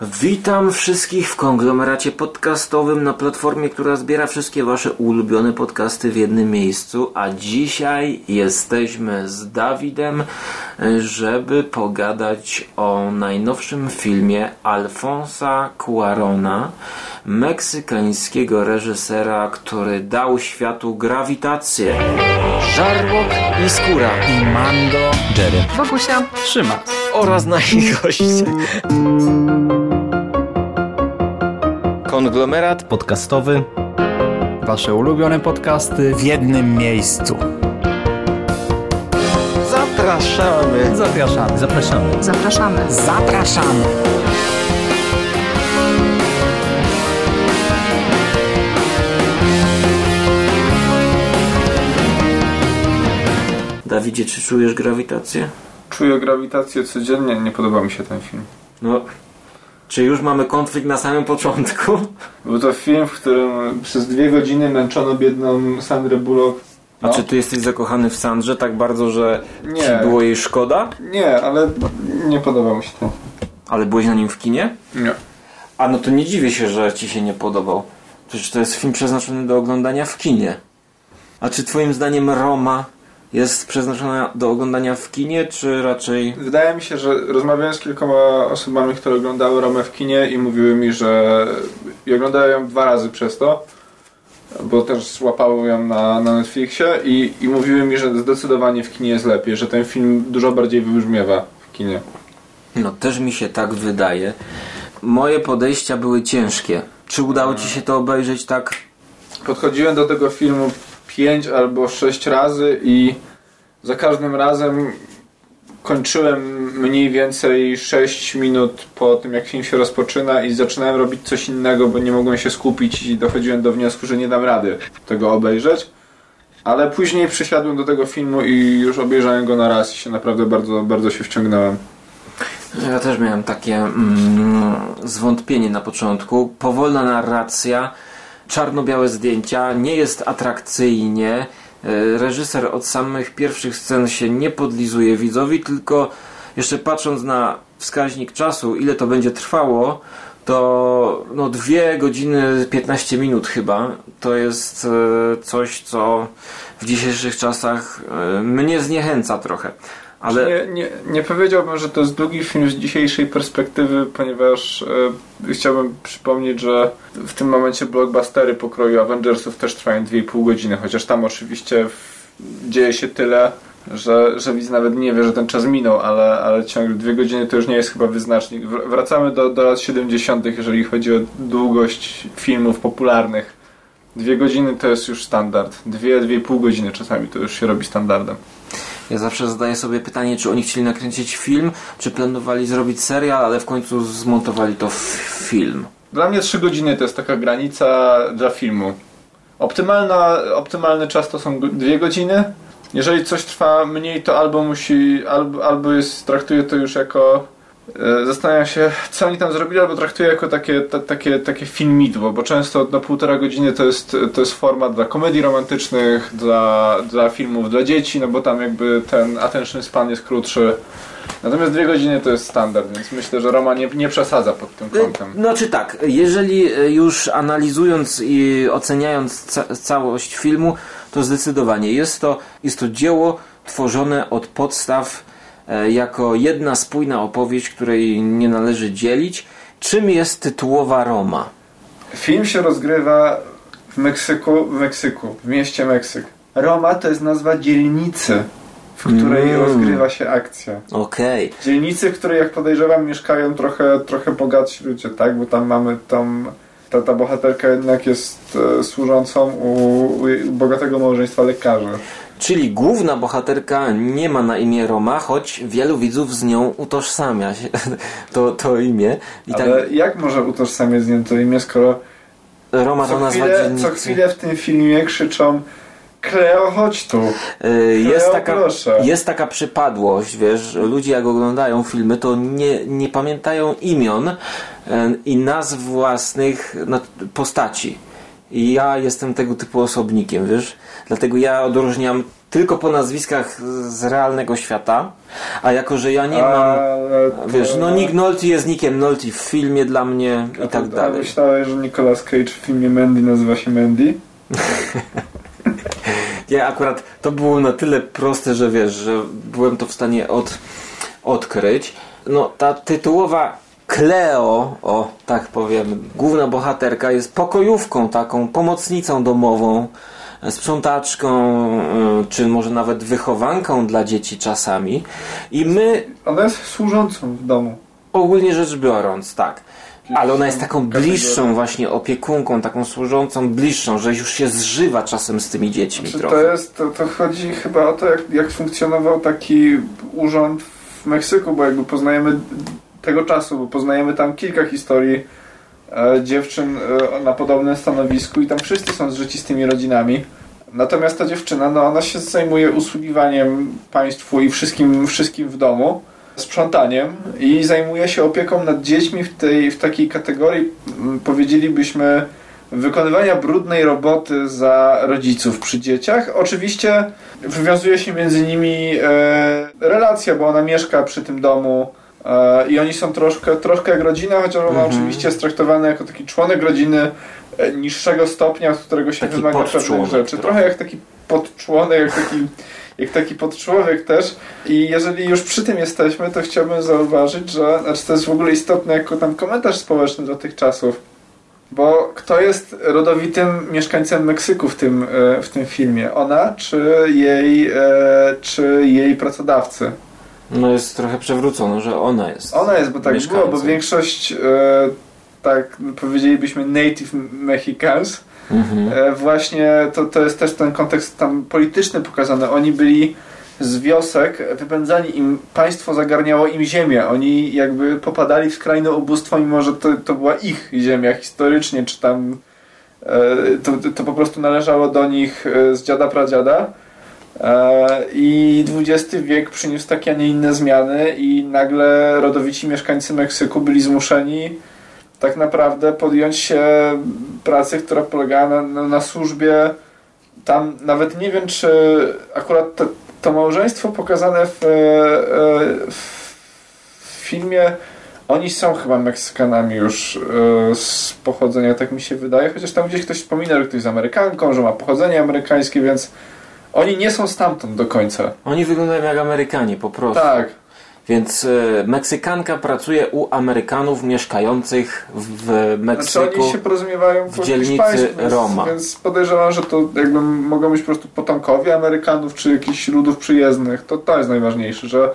Witam wszystkich w konglomeracie podcastowym na platformie, która zbiera wszystkie Wasze ulubione podcasty w jednym miejscu. A dzisiaj jesteśmy z Dawidem, żeby pogadać o najnowszym filmie Alfonsa Cuarona, meksykańskiego reżysera, który dał światu grawitację. Żarłok i skóra. i Mando, Jerry Bogusia. trzyma. oraz nasi goście. Konglomerat Podcastowy. Wasze ulubione podcasty w jednym miejscu. zapraszamy. Zapraszamy, zapraszamy. Zapraszamy. Zapraszamy. Dawidzie, czy czujesz grawitację? Czuję grawitację codziennie, nie podoba mi się ten film. No, czy już mamy konflikt na samym początku? Był to film, w którym przez dwie godziny męczono biedną Sandrę Bullock. A No. czy ty jesteś zakochany w Sandrze tak bardzo, że Nie. ci było jej szkoda? Nie, ale nie podobał mi się ten Ale byłeś na nim w kinie? Nie. A no to nie dziwię się, że ci się nie podobał. Przecież to jest film przeznaczony do oglądania w kinie. A czy twoim zdaniem Roma jest przeznaczona do oglądania w kinie, czy raczej... Wydaje mi się, że rozmawiałem z kilkoma osobami, które oglądały Romę w kinie i mówiły mi, że i oglądają ją dwa razy przez to, bo też złapały ją na, na Netflixie i, i mówiły mi, że zdecydowanie w kinie jest lepiej, że ten film dużo bardziej wybrzmiewa w kinie. No też mi się tak wydaje. Moje podejścia były ciężkie. Czy udało ci się to obejrzeć tak Podchodziłem do tego filmu pięć albo sześć razy i za każdym razem kończyłem mniej więcej 6 minut po tym, jak film się rozpoczyna i zaczynałem robić coś innego, bo nie mogłem się skupić i dochodziłem do wniosku, że nie dam rady tego obejrzeć. Ale później przysiadłem do tego filmu i już obejrzałem go na raz i się naprawdę bardzo, bardzo się wciągnąłem. Ja też miałem takie mm, zwątpienie na początku. Powolna narracja, czarno-białe zdjęcia, nie jest atrakcyjnie. E, Reżyser od samych pierwszych scen się nie podlizuje widzowi, tylko jeszcze patrząc na wskaźnik czasu, ile to będzie trwało, to no 2 godziny 15 minut chyba. To jest e, coś, co w dzisiejszych czasach e, mnie zniechęca trochę. Ale Nie, nie, nie powiedziałbym, że to jest długi film z dzisiejszej perspektywy, ponieważ e, chciałbym przypomnieć, że w tym momencie blockbustery pokroju Avengersów też trwają 2,5 godziny, chociaż tam oczywiście w, dzieje się tyle, że, że widz nawet nie wie, że ten czas minął, ale, ale ciągle dwie godziny to już nie jest chyba wyznacznik. Wr- Wracamy do, do lat 70., jeżeli chodzi o długość filmów popularnych. Dwie godziny to jest już standard. Dwie, dwie i pół godziny czasami to już się robi standardem. Ja zawsze zadaję sobie pytanie, czy oni chcieli nakręcić film, czy planowali zrobić serial, ale w końcu zmontowali to w film. Dla mnie 3 godziny to jest taka granica dla filmu. Optymalna, optymalny czas to są 2 godziny. Jeżeli coś trwa mniej, to albo musi, albo, albo jest, traktuję to już jako. E, Zastanawiam się, co oni tam zrobili, albo traktuję jako takie, ta, takie, takie filmidło, bo często na półtora godziny to jest, to jest format dla komedii romantycznych, dla, dla filmów dla dzieci, no bo tam jakby ten attention span jest krótszy. Natomiast dwie godziny to jest standard, więc myślę, że Roma nie, nie przesadza pod tym kątem. Znaczy tak, jeżeli e, już analizując i oceniając ca całość filmu, to zdecydowanie jest to, jest to dzieło tworzone od podstaw e, jako jedna spójna opowieść, której nie należy dzielić. Czym jest tytułowa Roma? Film się rozgrywa w Meksyku, w Meksyku, w mieście Meksyk. Roma to jest nazwa dzielnicy, w której Mm. rozgrywa się akcja. Okej. Dzielnicy, w której jak podejrzewam mieszkają trochę, trochę bogatsi ludzie, tak? Bo tam mamy tam... Ta, ta bohaterka jednak jest e, służącą u, u bogatego małżeństwa lekarzy. Czyli główna bohaterka nie ma na imię Roma, choć wielu widzów z nią utożsamia się to, to imię. I tak Ale jak może utożsamiać z nią to imię, skoro Roma to co nazwa chwilę, co chwilę w tym filmie krzyczą Kleo, chodź tu! Y, Jest Kleo, taka, proszę. jest taka przypadłość, wiesz, ludzie jak oglądają filmy, to nie, nie pamiętają imion y, i nazw własnych no, postaci. I ja jestem tego typu osobnikiem, wiesz? Dlatego ja odróżniam tylko po nazwiskach z realnego świata, a jako, że ja nie mam, Ale to- wiesz, no Nick Nolte jest Nickiem Nolte w filmie dla mnie i A tak to- a dalej. Myślałeś, że Nicolas Cage w filmie Mandy nazywa się Mandy? Ja akurat to było na tyle proste, że wiesz, że byłem to w stanie od, odkryć. No ta tytułowa Cleo, o tak powiem, główna bohaterka jest pokojówką taką, pomocnicą domową, sprzątaczką, y, czy może nawet wychowanką dla dzieci czasami. I my Ona jest służącą w domu. ogólnie rzecz biorąc, tak. Ale ona jest taką bliższą właśnie opiekunką, taką służącą bliższą, że już się zżywa czasem z tymi dziećmi Czy trochę. to jest, to, to chodzi chyba o to, jak, jak funkcjonował taki urząd w Meksyku, bo jakby poznajemy tego czasu, bo poznajemy tam kilka historii e, dziewczyn e, na podobnym stanowisku i tam wszyscy są zżyci z tymi rodzinami. Natomiast ta dziewczyna, no ona się zajmuje usługiwaniem państwu i wszystkim, wszystkim w domu, sprzątaniem i zajmuje się opieką nad dziećmi w, tej, w takiej kategorii, mm, powiedzielibyśmy, wykonywania brudnej roboty za rodziców przy dzieciach. Oczywiście wywiązuje się między nimi e, relacja, bo ona mieszka przy tym domu e, i oni są troszkę, troszkę jak rodzina, chociaż ona Mhm. oczywiście jest traktowany jako taki członek rodziny e, niższego stopnia, z którego się Taki wymaga pewnych rzeczy. trochę. Trochę jak taki podczłonek, jak taki, jak taki podczłowiek też. I jeżeli już przy tym jesteśmy, to chciałbym zauważyć, że znaczy to jest w ogóle istotne jako tam komentarz społeczny do tych czasów. Bo kto jest rodowitym mieszkańcem Meksyku w tym, e, w tym filmie? Ona czy jej, e, czy jej pracodawcy? No jest trochę przewrócone, że ona jest. Ona jest, bo tak było, bo większość, e, tak powiedzielibyśmy, native Mexicans, Mhm. e, właśnie to, to jest też ten kontekst tam polityczny pokazany. Oni byli z wiosek, wypędzani im, państwo zagarniało im ziemię. Oni jakby popadali w skrajne ubóstwo, mimo że to, to była ich ziemia historycznie, czy tam e, to, to po prostu należało do nich e, z dziada pradziada. I XX wiek przyniósł takie, a nie inne zmiany i nagle rodowici mieszkańcy Meksyku byli zmuszeni tak naprawdę podjąć się pracy, która polegała na, na, na służbie. Tam nawet nie wiem, czy akurat to, to małżeństwo pokazane w, e, w filmie, oni są chyba Meksykanami już e, z pochodzenia, tak mi się wydaje, chociaż tam gdzieś ktoś wspomina, że ktoś jest Amerykanką, że ma pochodzenie amerykańskie, więc oni nie są stamtąd do końca. Oni wyglądają jak Amerykanie po prostu. Tak. Więc e, Meksykanka pracuje u Amerykanów mieszkających w Znaczy Meksyku. oni się porozumiewają w dzielnicy hiszpańsku, więc, Roma. więc podejrzewam, że to jakby mogą być po prostu potomkowie Amerykanów czy jakichś ludów przyjezdnych. To to jest najważniejsze, że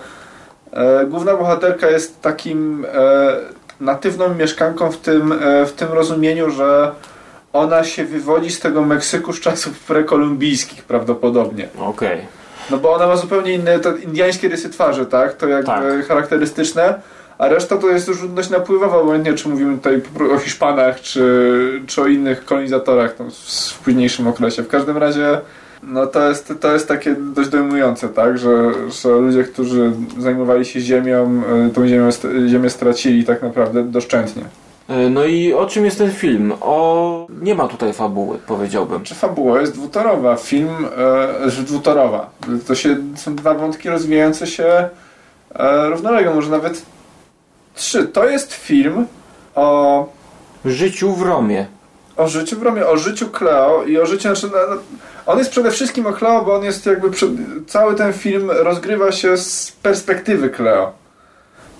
e, główna bohaterka jest takim e, natywną mieszkanką w tym, e, w tym rozumieniu, że ona się wywodzi z tego Meksyku z czasów prekolumbijskich prawdopodobnie. Okej. No bo ona ma zupełnie inne, to indiańskie rysy twarzy, tak? To jakby Tak. charakterystyczne. A reszta to jest już ludność napływowa, obojętnie czy mówimy tutaj o Hiszpanach, czy, czy o innych kolonizatorach tam w, późniejszym okresie. W każdym razie no to jest, to jest takie dość dojmujące, tak? Że, że ludzie, którzy zajmowali się ziemią, y, tą ziemię, ziemię stracili tak naprawdę doszczętnie. E, No i o czym jest ten film? O... Nie ma tutaj fabuły, powiedziałbym. Czy fabuła jest dwutorowa? Film e, że dwutorowa. To się, są dwa wątki rozwijające się e, równolegle, może nawet trzy. To jest film o, Życiu w Romie. o życiu w Romie, o życiu Cleo i o życiu... Znaczy, no, on jest przede wszystkim o Cleo, bo on jest jakby... Przed, cały ten film rozgrywa się z perspektywy Cleo.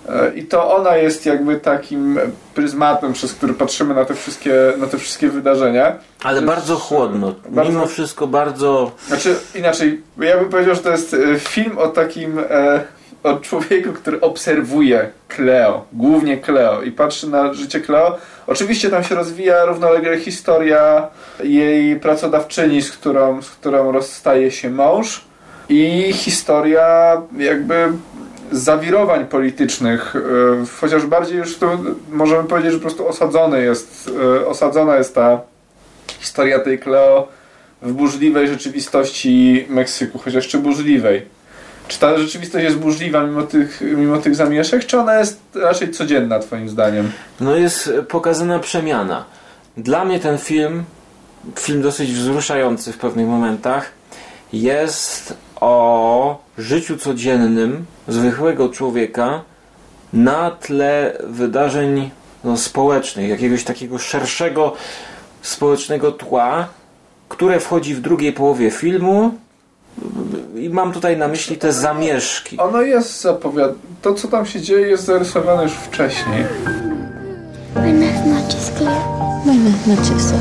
E, I to ona jest jakby takim pryzmatem, przez który patrzymy na te wszystkie, na te wszystkie wydarzenia. Ale jest bardzo chłodno. bardzo- Mimo wszystko bardzo... Znaczy, inaczej, ja bym powiedział, że to jest e, film o takim, e, o człowieku, który obserwuje Cleo, głównie Cleo i patrzy na życie Cleo. Oczywiście tam się rozwija równolegle historia jej pracodawczyni, z którą, z którą rozstaje się mąż i historia jakby zawirowań politycznych, e, chociaż bardziej już to możemy powiedzieć, że po prostu osadzony jest, e, osadzona jest ta historia tej Cleo w burzliwej rzeczywistości Meksyku, chociaż czy burzliwej. Czy ta rzeczywistość jest burzliwa mimo tych, mimo tych zamieszek, czy ona jest raczej codzienna twoim zdaniem? No jest pokazana przemiana. Dla mnie ten film, film dosyć wzruszający w pewnych momentach, jest o życiu codziennym zwykłego człowieka na tle wydarzeń no, społecznych, jakiegoś takiego szerszego społecznego tła, które wchodzi w drugiej połowie filmu. I mam tutaj na myśli te zamieszki. Ono jest zapowiad... To, co tam się dzieje, jest zarysowane już wcześniej. Buenas noches, Cleo. Buenas noches,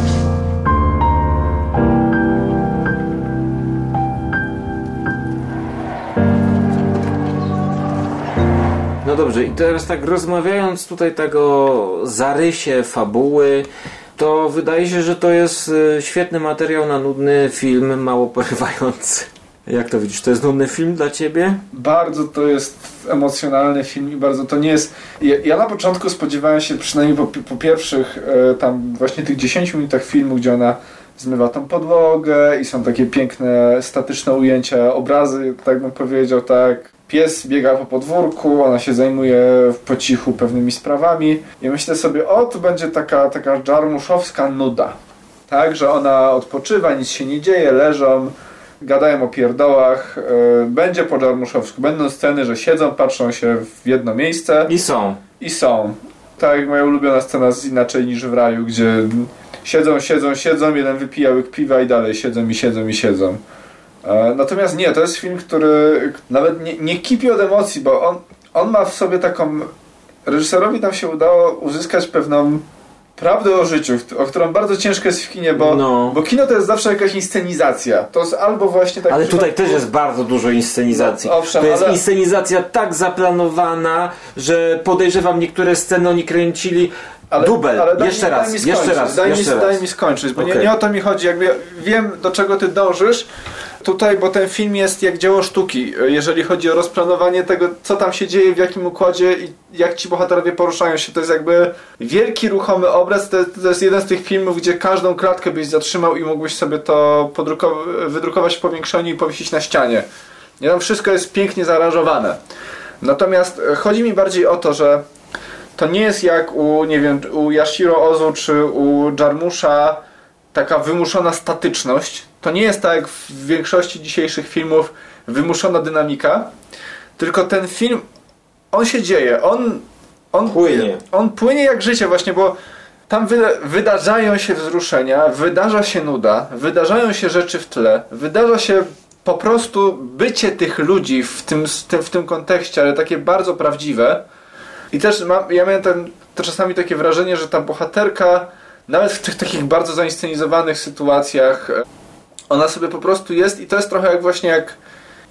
No dobrze, i teraz tak rozmawiając tutaj tego zarysie fabuły, to wydaje się, że to jest y, świetny materiał na nudny film, mało porywający. Jak to widzisz, to jest nudny film dla ciebie? Bardzo to jest emocjonalny film i bardzo to nie jest... Ja, ja na początku spodziewałem się, przynajmniej po, po pierwszych e, tam właśnie tych 10 minutach filmu, gdzie ona zmywa tą podłogę i są takie piękne, statyczne ujęcia, obrazy, tak bym powiedział, tak. Pies biega po podwórku, ona się zajmuje po cichu pewnymi sprawami i myślę sobie, o, tu będzie taka, taka dżarmuszowska nuda. Tak, że ona odpoczywa, nic się nie dzieje, leżą, gadają o pierdołach, e, będzie po dżarmuszowsku. Będą sceny, że siedzą, patrzą się w jedno miejsce I są. i są. Tak jak moja ulubiona scena z Inaczej niż w raju, gdzie siedzą, siedzą, siedzą, jeden wypija łyk piwa i dalej siedzą i siedzą i siedzą. E, Natomiast nie, to jest film, który nawet nie, nie kipi od emocji, bo on, on ma w sobie taką... Reżyserowi tam się udało uzyskać pewną prawdę o życiu, o którą bardzo ciężko jest w kinie, bo, No. bo kino to jest zawsze jakaś inscenizacja. To jest albo właśnie tak... Ale tutaj przypadku- też jest bardzo dużo inscenizacji. No, owszem, to jest ale- inscenizacja tak zaplanowana, że podejrzewam niektóre sceny oni kręcili. Dubel, daj jeszcze mi, raz, daj mi jeszcze raz, daj, jeszcze mi, raz. daj mi skończyć, bo nie, Okej. nie o to mi chodzi. Jakby ja wiem, do czego ty dążysz tutaj, bo ten film jest jak dzieło sztuki, jeżeli chodzi o rozplanowanie tego, co tam się dzieje, w jakim układzie i jak ci bohaterowie poruszają się. To jest jakby wielki, ruchomy obraz. To, to jest jeden z tych filmów, gdzie każdą klatkę byś zatrzymał i mógłbyś sobie to wydrukować w powiększeniu i powiesić na ścianie. Nie, tam wszystko jest pięknie zaaranżowane. Natomiast e, chodzi mi bardziej o to, że to nie jest jak u, nie wiem, u Yashiro Ozu czy u Jarmusza taka wymuszona statyczność. To nie jest tak jak w większości dzisiejszych filmów wymuszona dynamika, tylko ten film, on się dzieje, on, on Płynie. On płynie jak życie właśnie, bo tam wyda wydarzają się wzruszenia, wydarza się nuda, wydarzają się rzeczy w tle, wydarza się po prostu bycie tych ludzi w tym, w tym, kontekście, ale takie bardzo prawdziwe. I też mam, ja miałem ten, to czasami takie wrażenie, że ta bohaterka, nawet w tych takich bardzo zainscenizowanych sytuacjach, ona sobie po prostu jest i to jest trochę jak właśnie jak,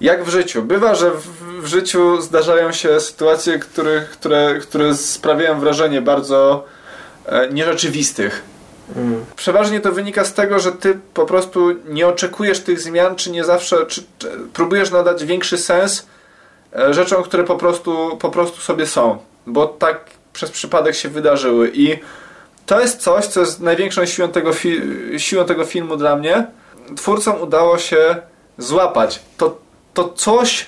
jak w życiu. Bywa, że w, w życiu zdarzają się sytuacje, które, które, które sprawiają wrażenie bardzo e, nierzeczywistych. Przeważnie to wynika z tego, że ty po prostu nie oczekujesz tych zmian, czy nie zawsze, czy, czy próbujesz nadać większy sens e, rzeczom, które po prostu, po prostu sobie są, bo tak przez przypadek się wydarzyły i to jest coś, co jest największą siłą tego, siłą tego filmu dla mnie. Twórcom udało się złapać to, to coś,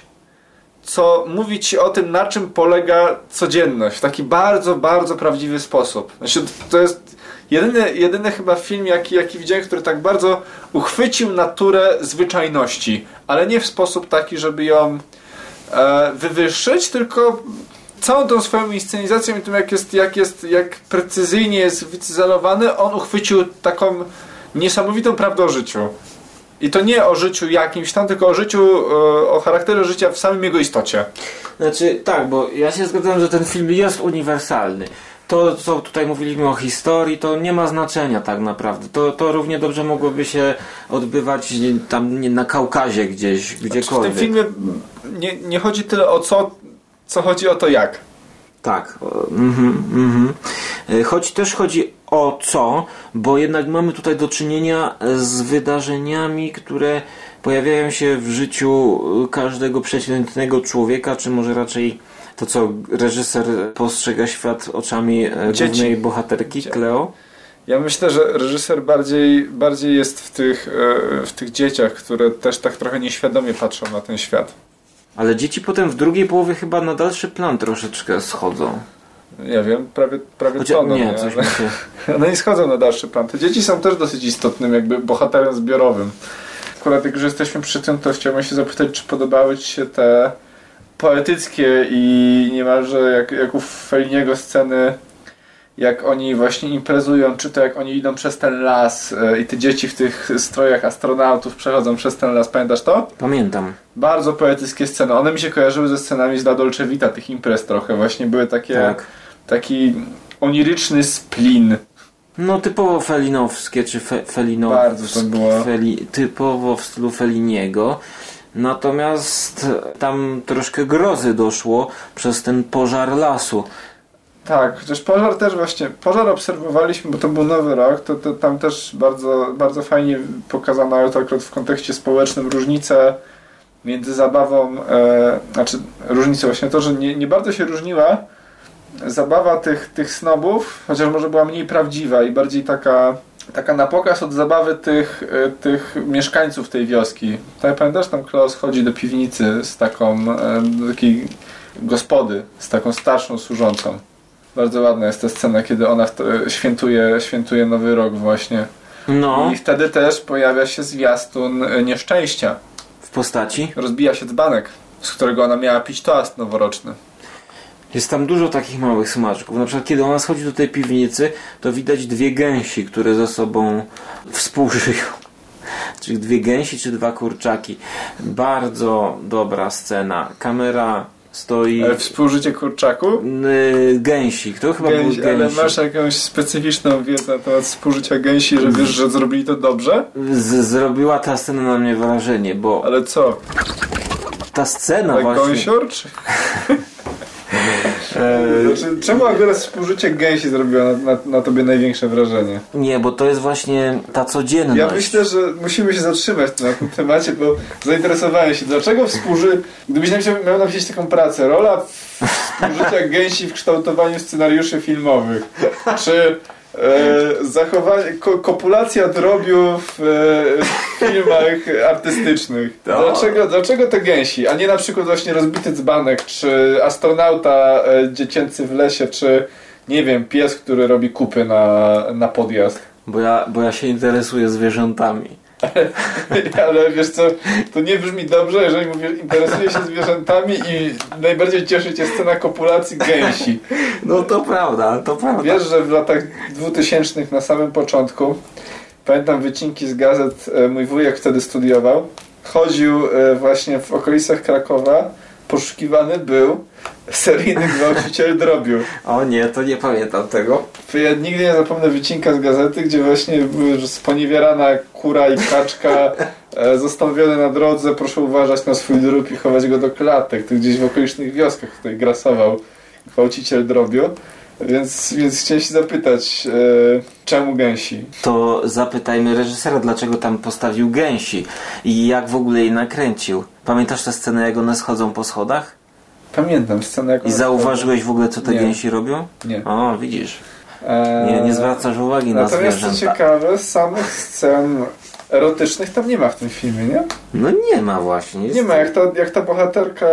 co mówi ci o tym, na czym polega codzienność w taki bardzo, bardzo prawdziwy sposób. Znaczy, to jest jedyny, jedyny chyba film, jaki, jaki widziałem, który tak bardzo uchwycił naturę zwyczajności, ale nie w sposób taki, żeby ją e, wywyższyć, tylko całą tą swoją inscenizacją i tym, jak jest, jak jest, jak precyzyjnie jest wycyzelowany, on uchwycił taką niesamowitą prawdę o życiu. I to nie o życiu jakimś tam, tylko o życiu, e, o charakterze życia w samym jego istocie. Znaczy, tak, bo ja się zgadzam, że ten film jest uniwersalny. To, co tutaj mówiliśmy o historii, to nie ma znaczenia tak naprawdę. To, to równie dobrze mogłoby się odbywać tam nie, na Kaukazie gdzieś, Znaczy, w gdziekolwiek. tym filmie nie, nie chodzi tyle o co, co chodzi o to jak. Tak. Mhm, mhm. E, Choć też chodzi o co, bo jednak mamy tutaj do czynienia z wydarzeniami, które pojawiają się w życiu e, każdego przeciętnego człowieka, czy może raczej to, co reżyser postrzega świat oczami e, Dzieci. głównej bohaterki, Cleo. Ja myślę, że reżyser bardziej, bardziej jest w tych, e, w tych dzieciach, które też tak trochę nieświadomie patrzą na ten świat. Ale dzieci potem w drugiej połowie chyba na dalszy plan troszeczkę schodzą. Ja wiem, prawie, prawie Chociaż toną, nie, nie? coś Ale- się... One nie schodzą na dalszy plan. Te dzieci są też dosyć istotnym jakby bohaterem zbiorowym. akurat jak już jesteśmy przy tym, to chciałbym się zapytać, czy podobały Ci się te poetyckie i niemalże jak, jak u Feliniego sceny, jak oni właśnie imprezują, czy to jak oni idą przez ten las e, i te dzieci w tych strojach astronautów przechodzą przez ten las, pamiętasz to? Pamiętam. Bardzo poetyckie sceny. One mi się kojarzyły ze scenami z La Dolce Vita, tych imprez trochę. Właśnie były takie, Tak. Taki oniryczny splin. No typowo felinowskie, czy fe, felinow... Bardzo to było. Feli, typowo w stylu Feliniego. Natomiast tam troszkę grozy doszło przez ten pożar lasu. Tak, chociaż pożar też właśnie, pożar obserwowaliśmy, bo to był nowy rok, to, to tam też bardzo, bardzo fajnie pokazano, ale to akurat w kontekście społecznym, różnice między zabawą, e, znaczy różnice właśnie to, że nie, nie bardzo się różniła zabawa tych, tych snobów, chociaż może była mniej prawdziwa i bardziej taka, taka na pokaz od zabawy tych, e, tych mieszkańców tej wioski. Tak pamiętasz, tam Klaus chodzi do piwnicy z taką, e, do takiej gospody, z taką starszą służącą. Bardzo ładna jest ta scena, kiedy ona to, świętuje, świętuje Nowy Rok właśnie. No, I wtedy też pojawia się zwiastun e, nieszczęścia. w postaci. Rozbija się dzbanek, z którego ona miała pić toast noworoczny. Jest tam dużo takich małych smaczków. Na przykład, kiedy ona schodzi do tej piwnicy, to widać dwie gęsi, które ze sobą współżyją. Czy dwie gęsi, czy dwa kurczaki. Bardzo dobra scena. Kamera stoi. Ale współżycie kurczaku? y, Gęsi. Kto chyba Gęsi, był ale gęsi? masz jakąś specyficzną wiedzę na temat współżycia gęsi, że wiesz, że zrobili to dobrze? Z, zrobiła ta scena na mnie wrażenie, bo Ale co? ta scena Tak właśnie. gąsior? Czy... E, Znaczy, czemu akurat współżycie gęsi zrobiło na, na, na tobie największe wrażenie? nie, bo to jest właśnie ta codzienność. Ja myślę, że musimy się zatrzymać na tym temacie, bo zainteresowałem się, dlaczego współży... Gdybyś miał napisać taką pracę, rola współżycia gęsi w kształtowaniu scenariuszy filmowych, czy e, zachowanie, ko, kopulacja drobiu w e, filmach artystycznych. To. Dlaczego, dlaczego te gęsi, a nie na przykład właśnie rozbity dzbanek, czy astronauta e, dziecięcy w lesie, czy nie wiem, pies, który robi kupy na, na podjazd. Bo ja, bo ja się interesuję zwierzętami. Ale wiesz co, to nie brzmi dobrze, jeżeli mówię, interesuję się zwierzętami i najbardziej cieszy cię scena kopulacji gęsi. No to prawda, to prawda. Wiesz, że w latach 2000 na samym początku, pamiętam wycinki z gazet, e, mój wujek wtedy studiował, chodził e, właśnie w okolicach Krakowa, poszukiwany był seryjny gwałciciel drobiu. O nie, to nie pamiętam tego. Ja nigdy nie zapomnę wycinka z gazety, gdzie właśnie sponiewierana kura i kaczka e, zostawione na drodze, proszę uważać na swój drób i chować go do klatek. To gdzieś w okolicznych wioskach tutaj grasował gwałciciel drobiu. Więc, więc chciałem się zapytać, e, czemu gęsi? To zapytajmy reżysera, dlaczego tam postawił gęsi i jak w ogóle jej nakręcił. Pamiętasz tę scenę, jak one schodzą po schodach? Pamiętam scenę jak I zauważyłeś w ogóle, co te Nie. gęsi robią? Nie. O, widzisz. E, Nie, nie zwracasz uwagi na Natomiast co zwierzęta. ciekawe, samych scen erotycznych tam nie ma w tym filmie, nie? No nie ma właśnie. Jest... Nie ma, jak ta, jak ta bohaterka,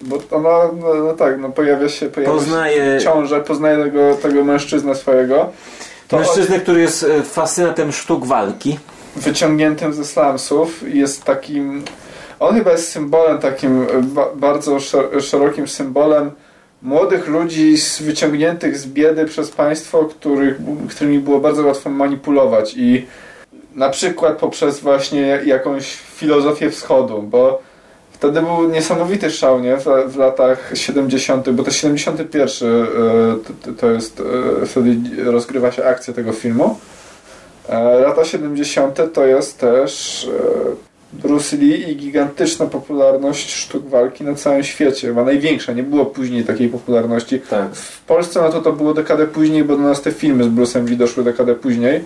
bo ona, no, no tak, no pojawia się, pojawia Poznaje- się ciąże, poznaje tego, tego mężczyznę swojego, to Mężczyznę, który jest e, fascynatem sztuk walki. wyciągniętym ze slumsów jest takim, on chyba jest symbolem takim, e, ba, bardzo szer- szerokim symbolem młodych ludzi z, wyciągniętych z biedy przez państwo, których, którymi było bardzo łatwo manipulować i na przykład poprzez właśnie jakąś filozofię wschodu, bo wtedy był niesamowity szał, nie? W, w latach 70., bo to 71 e, to, to jest, e, wtedy rozgrywa się akcja tego filmu. Lata 70. to jest też Bruce Lee i gigantyczna popularność sztuk walki na całym świecie, chyba największa, nie było później takiej popularności. Tak. W Polsce no to to było dekadę później, bo do nas te filmy z Bruce'em Lee doszły dekadę później,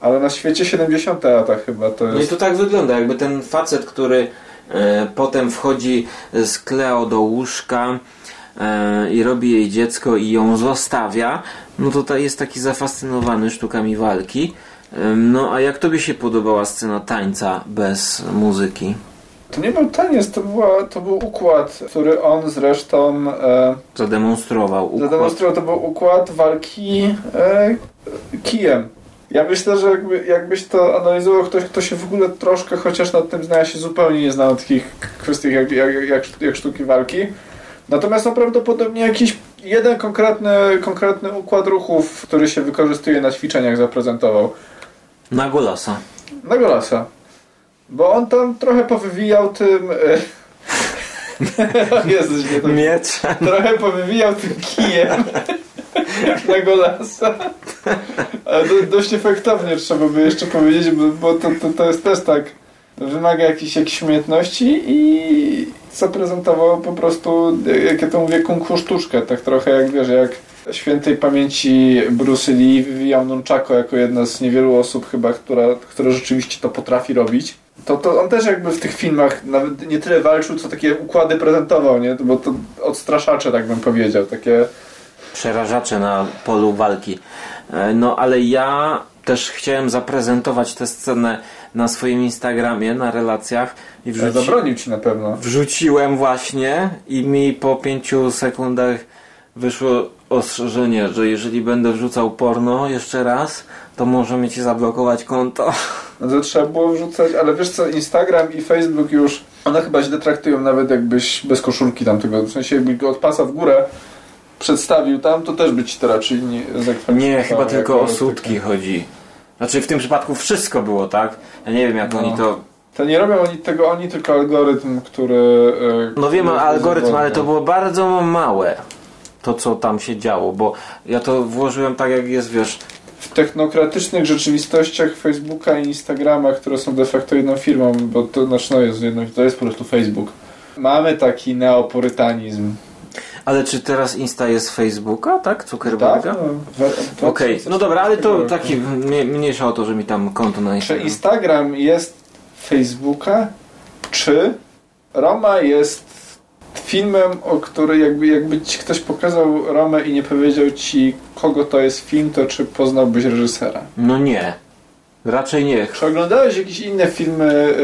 ale na świecie 70 lata chyba to No i jest. to tak wygląda, jakby ten facet, który e, potem wchodzi z Kleo do łóżka e, i robi jej dziecko i ją zostawia, no to ta jest taki zafascynowany sztukami walki. No a jak tobie się podobała scena tańca bez muzyki? To nie był taniec, to, była, to był układ, który on zresztą e, Zademonstrował układ. zademonstrował. To był układ walki e, kijem. Ja myślę, że jakby, jakbyś to analizował ktoś, kto się w ogóle troszkę chociaż nad tym zna, ja się zupełnie nie zna na takich kwestiach jak, jak, jak, jak sztuki walki. Natomiast no prawdopodobnie jakiś jeden konkretny, konkretny układ ruchów, który się wykorzystuje na ćwiczeniach zaprezentował. Na Golasa. Na Golasa. Bo on tam trochę powywijał tym... e, Jezus, nie to... Mieczem. Trochę powywijał tym kijem na Golasa. Ale do, dość efektownie trzeba by jeszcze powiedzieć, bo, bo to, to, to jest też tak. Wymaga jakichś, jakichś umiejętności i zaprezentował po prostu, jak ja to mówię, kung fu sztuczkę. Tak trochę jak wiesz, jak świętej pamięci Bruce Lee wywijał nunchako jako jedna z niewielu osób chyba, która, która rzeczywiście to potrafi robić. To, to on też jakby w tych filmach nawet nie tyle walczył, co takie układy prezentował, nie? Bo to odstraszacze, tak bym powiedział. Takie Przerażacze na polu walki. E, No ale ja też chciałem zaprezentować tę scenę na swoim Instagramie, na relacjach i wrzuci... zabronił ci na pewno. wrzuciłem właśnie i mi po pięciu sekundach wyszło ostrzeżenie, że jeżeli będę wrzucał porno jeszcze raz, to może mi ci zablokować konto. No to trzeba było wrzucać, ale wiesz co, Instagram i Facebook już, one chyba źle traktują nawet jakbyś bez koszulki tam tego, w sensie jakby go od pasa w górę przedstawił tam, to też by ci to raczej nie Nie, chyba tylko o sutki chodzi. Znaczy w tym przypadku wszystko było, tak? Ja nie wiem jak No. oni to... To nie robią oni tego, oni tylko algorytm, który... e, No wiem algorytm, ale to było bardzo małe. To co tam się działo, bo ja to włożyłem tak jak jest, wiesz, W technokratycznych rzeczywistościach Facebooka i Instagrama, które są de facto jedną firmą, bo to, znaczy no jest jedno, to jest po prostu Facebook. Mamy taki neopurytanizm. ale czy teraz Insta jest Facebooka, tak? Tak? Zuckerberga? No, w- w- Okej, no dobra, ale to 2004 taki mnie- mniejsza o to, że mi tam konto na Czy Instagram. Instagram jest Facebooka, czy Roma jest filmem, o który jakby, jakby ci ktoś pokazał Romę i nie powiedział ci, kogo to jest film, to czy poznałbyś reżysera? No nie. Raczej nie. Czy oglądałeś jakieś inne filmy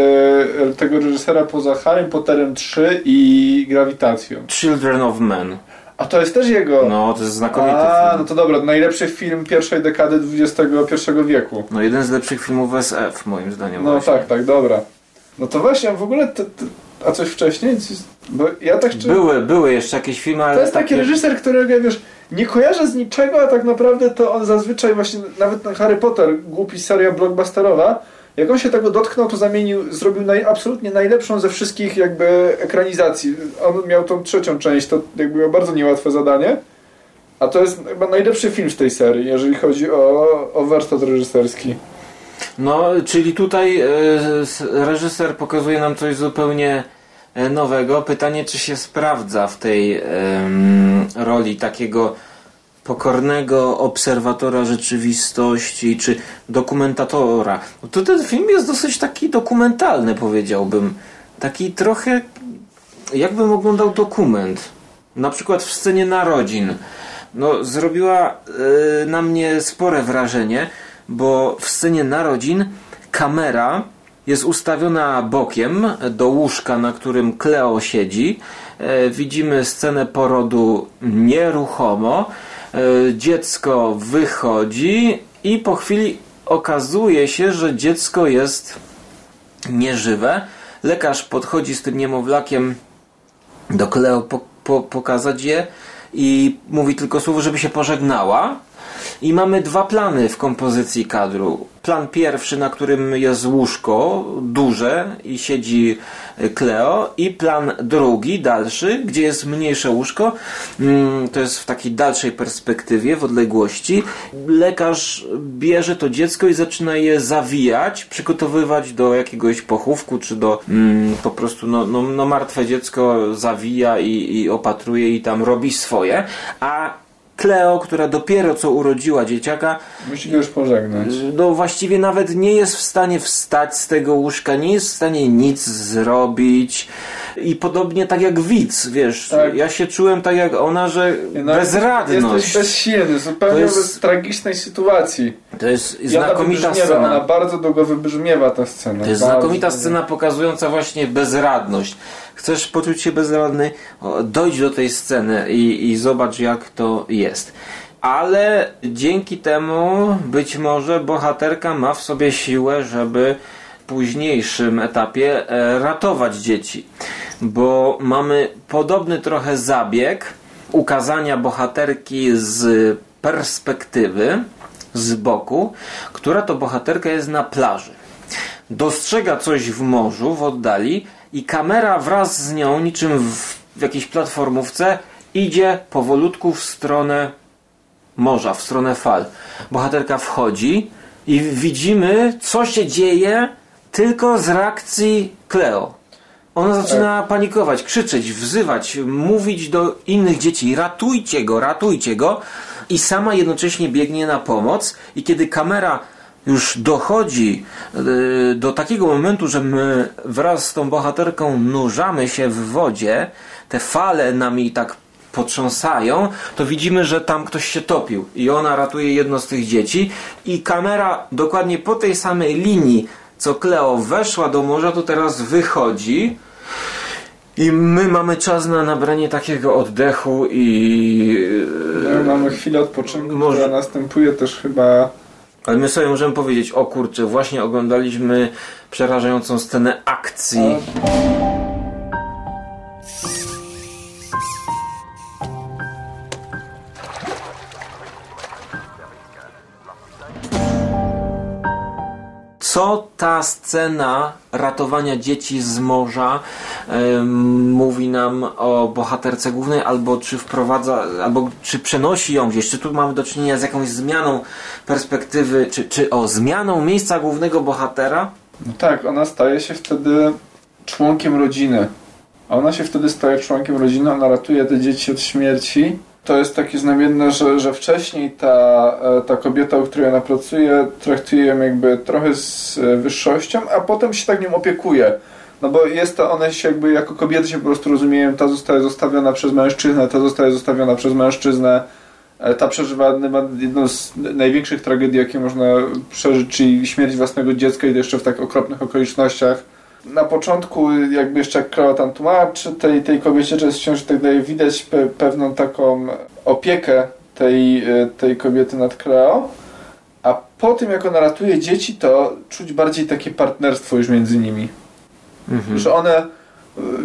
e, tego reżysera poza Harry Potterem 3 i Grawitacją? Children of Men. A to jest też jego? No, to jest znakomity A, no film. to dobra, najlepszy film pierwszej dekady XXI wieku. No jeden z lepszych filmów SF, moim zdaniem. No właśnie. tak, tak, dobra. No to właśnie, w ogóle, to, to, a coś wcześniej? Bo ja tak szczerze... Były, były jeszcze jakieś filmy, ale To jest taki takie... reżyser, którego ja wiesz, nie kojarzę z niczego, a tak naprawdę to on zazwyczaj właśnie, nawet ten Harry Potter, głupi seria blockbusterowa, jak on się tego dotknął, to zamienił, zrobił naj, absolutnie najlepszą ze wszystkich jakby ekranizacji. On miał tą trzecią część, to jakby miał bardzo niełatwe zadanie, a to jest chyba najlepszy film z tej serii, jeżeli chodzi o, o warsztat reżyserski. No, czyli tutaj e, reżyser pokazuje nam coś zupełnie e, nowego. Pytanie, czy się sprawdza w tej roli takiego pokornego obserwatora rzeczywistości, czy dokumentatora. To ten film jest dosyć taki dokumentalny, powiedziałbym. Taki trochę jakbym oglądał dokument. Na przykład w scenie narodzin. No, zrobiła e, na mnie spore wrażenie, bo w scenie narodzin kamera jest ustawiona bokiem do łóżka, na którym Cleo siedzi. E, widzimy scenę porodu nieruchomo. E, dziecko wychodzi i po chwili okazuje się, że dziecko jest nieżywe. Lekarz podchodzi z tym niemowlakiem do Kleo po, po, pokazać je i mówi tylko słowo, żeby się pożegnała. I mamy dwa plany w kompozycji kadru. Plan pierwszy, na którym jest łóżko duże i siedzi Kleo i plan drugi, dalszy, gdzie jest mniejsze łóżko. Mm, To jest w takiej dalszej perspektywie, w odległości. Lekarz bierze to dziecko i zaczyna je zawijać, przygotowywać do jakiegoś pochówku, czy do mm, po prostu no, no, no martwe dziecko zawija i, i opatruje i tam robi swoje. A Kleo, która dopiero co urodziła dzieciaka, Musi go już pożegnać. no właściwie nawet nie jest w stanie wstać z tego łóżka, nie jest w stanie nic zrobić. I podobnie tak jak widz, wiesz, Tak. ja się czułem tak jak ona, że No, bezradność. Jesteś bezsilny, zupełnie jest- bez tragicznej sytuacji. To jest ona znakomita Ona scena. bardzo długo wybrzmiewa ta scena. To jest Bardzo znakomita długo. scena pokazująca właśnie bezradność. Chcesz poczuć się bezradny? Dojdź do tej sceny i, i zobacz jak to jest. ale dzięki temu być może bohaterka ma w sobie siłę, żeby późniejszym etapie e, ratować dzieci. Bo mamy podobny trochę zabieg ukazania bohaterki z perspektywy, z boku, która to bohaterka jest na plaży. Dostrzega coś w morzu, w oddali i kamera wraz z nią, niczym w, w jakiejś platformówce, idzie powolutku w stronę morza, w stronę fal. Bohaterka wchodzi i widzimy, co się dzieje tylko z reakcji Cleo. Ona zaczyna panikować, krzyczeć, wzywać, mówić do innych dzieci: ratujcie go, ratujcie go. I sama jednocześnie biegnie na pomoc. I kiedy kamera już dochodzi yy, do takiego momentu, że my wraz z tą bohaterką nurzamy się w wodzie, te fale nami tak potrząsają, to widzimy, że tam ktoś się topił i ona ratuje jedno z tych dzieci i kamera dokładnie po tej samej linii, co Cleo weszła do morza, to teraz wychodzi i my mamy czas na nabranie takiego oddechu i... No, mamy chwilę odpoczynku, Może- która następuje też chyba... Ale my sobie możemy powiedzieć, o kurczę, właśnie oglądaliśmy przerażającą scenę akcji. Co ta scena ratowania dzieci z morza mówi nam o bohaterce głównej, albo czy wprowadza, albo czy przenosi ją gdzieś, czy tu mamy do czynienia z jakąś zmianą perspektywy, czy, czy o zmianą miejsca głównego bohatera? No tak, ona staje się wtedy członkiem rodziny. A ona się wtedy staje członkiem rodziny, ona ratuje te dzieci od śmierci. To jest takie znamienne, że, że wcześniej ta, e, ta kobieta, u której ona pracuje, traktuje ją jakby trochę z e, wyższością, a potem się tak nią opiekuje. No bo jest to, one się jakby jako kobiety się po prostu rozumieją, ta zostaje zostawiona przez mężczyznę, ta zostaje zostawiona przez mężczyznę. E, Ta przeżywa jedną z największych tragedii, jakie można przeżyć, czyli śmierć własnego dziecka i to jeszcze w tak okropnych okolicznościach. Na początku, jakby jeszcze jak Cleo tam tłumaczy tej, tej kobiecie, że jest w ciąży, tak dalej, widać pe, pewną taką opiekę tej, e, tej kobiety nad Cleo. A po tym, jak ona ratuje dzieci, to czuć bardziej takie partnerstwo już między nimi. Że one, e,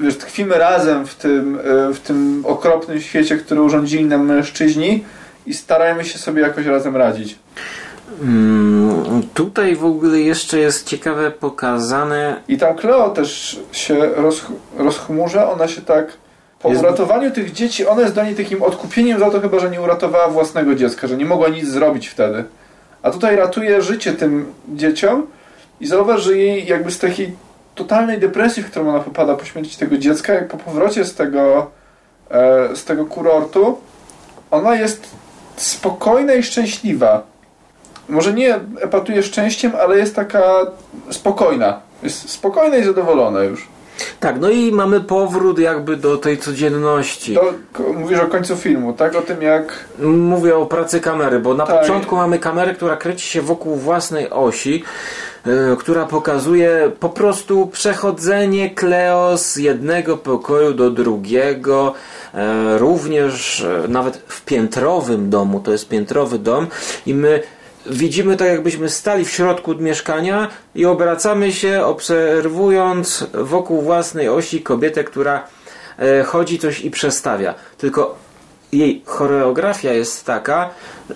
wiesz, tkwimy razem w tym, e, w tym okropnym świecie, który urządzili nam mężczyźni i starajmy się sobie jakoś razem radzić. Mm, tutaj w ogóle jeszcze jest ciekawe pokazane I tam Cleo też się roz, rozchmurza, ona się tak po Jest- uratowaniu tych dzieci, ona jest dla niej takim odkupieniem za to chyba, że nie uratowała własnego dziecka, że nie mogła nic zrobić wtedy. A tutaj ratuje życie tym dzieciom i zauważ, że jej jakby z takiej totalnej depresji, w którą ona popada po śmierci tego dziecka, jak po powrocie z tego, e, z tego kurortu, ona jest spokojna i szczęśliwa. Może nie epatuje szczęściem, ale jest taka spokojna. Jest spokojna i zadowolona już. Tak, no i mamy powrót jakby do tej codzienności. Mówisz o końcu filmu, tak? O tym jak... Mówię o pracy kamery, bo na Tak. początku mamy kamerę, która kręci się wokół własnej osi, e, która pokazuje po prostu przechodzenie Cleo z jednego pokoju do drugiego, e, również e, nawet w piętrowym domu, to jest piętrowy dom i my widzimy tak jakbyśmy stali w środku mieszkania i obracamy się obserwując wokół własnej osi kobietę, która e, chodzi coś i przestawia. Tylko jej choreografia jest taka,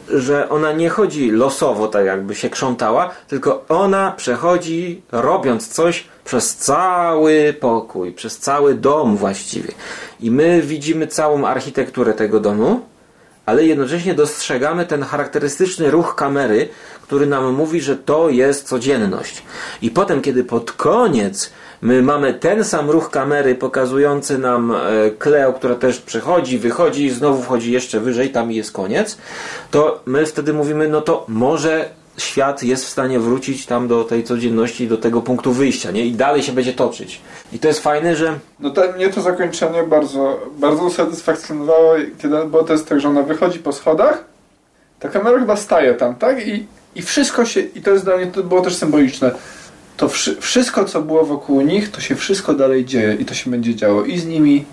że ona nie chodzi losowo, tak jakby się krzątała, tylko ona przechodzi robiąc coś przez cały pokój, przez cały dom właściwie. I my widzimy całą architekturę tego domu, ale jednocześnie dostrzegamy ten charakterystyczny ruch kamery, który nam mówi, że to jest codzienność. I potem, kiedy pod koniec my mamy ten sam ruch kamery pokazujący nam e, Cleo, która też przychodzi, wychodzi, znowu wchodzi jeszcze wyżej, tam jest koniec, to my wtedy mówimy, no to może świat jest w stanie wrócić tam do tej codzienności, do tego punktu wyjścia, nie? I dalej się będzie toczyć. I to jest fajne, że No to, mnie to zakończenie bardzo, bardzo usatysfakcjonowało, kiedy, bo to jest tak, że ona wychodzi po schodach, ta kamera chyba staje tam, tak? I, i wszystko się, i to jest dla mnie, to było też symboliczne, to wszy, wszystko, co było wokół nich, to się wszystko dalej dzieje i to się będzie działo i z nimi,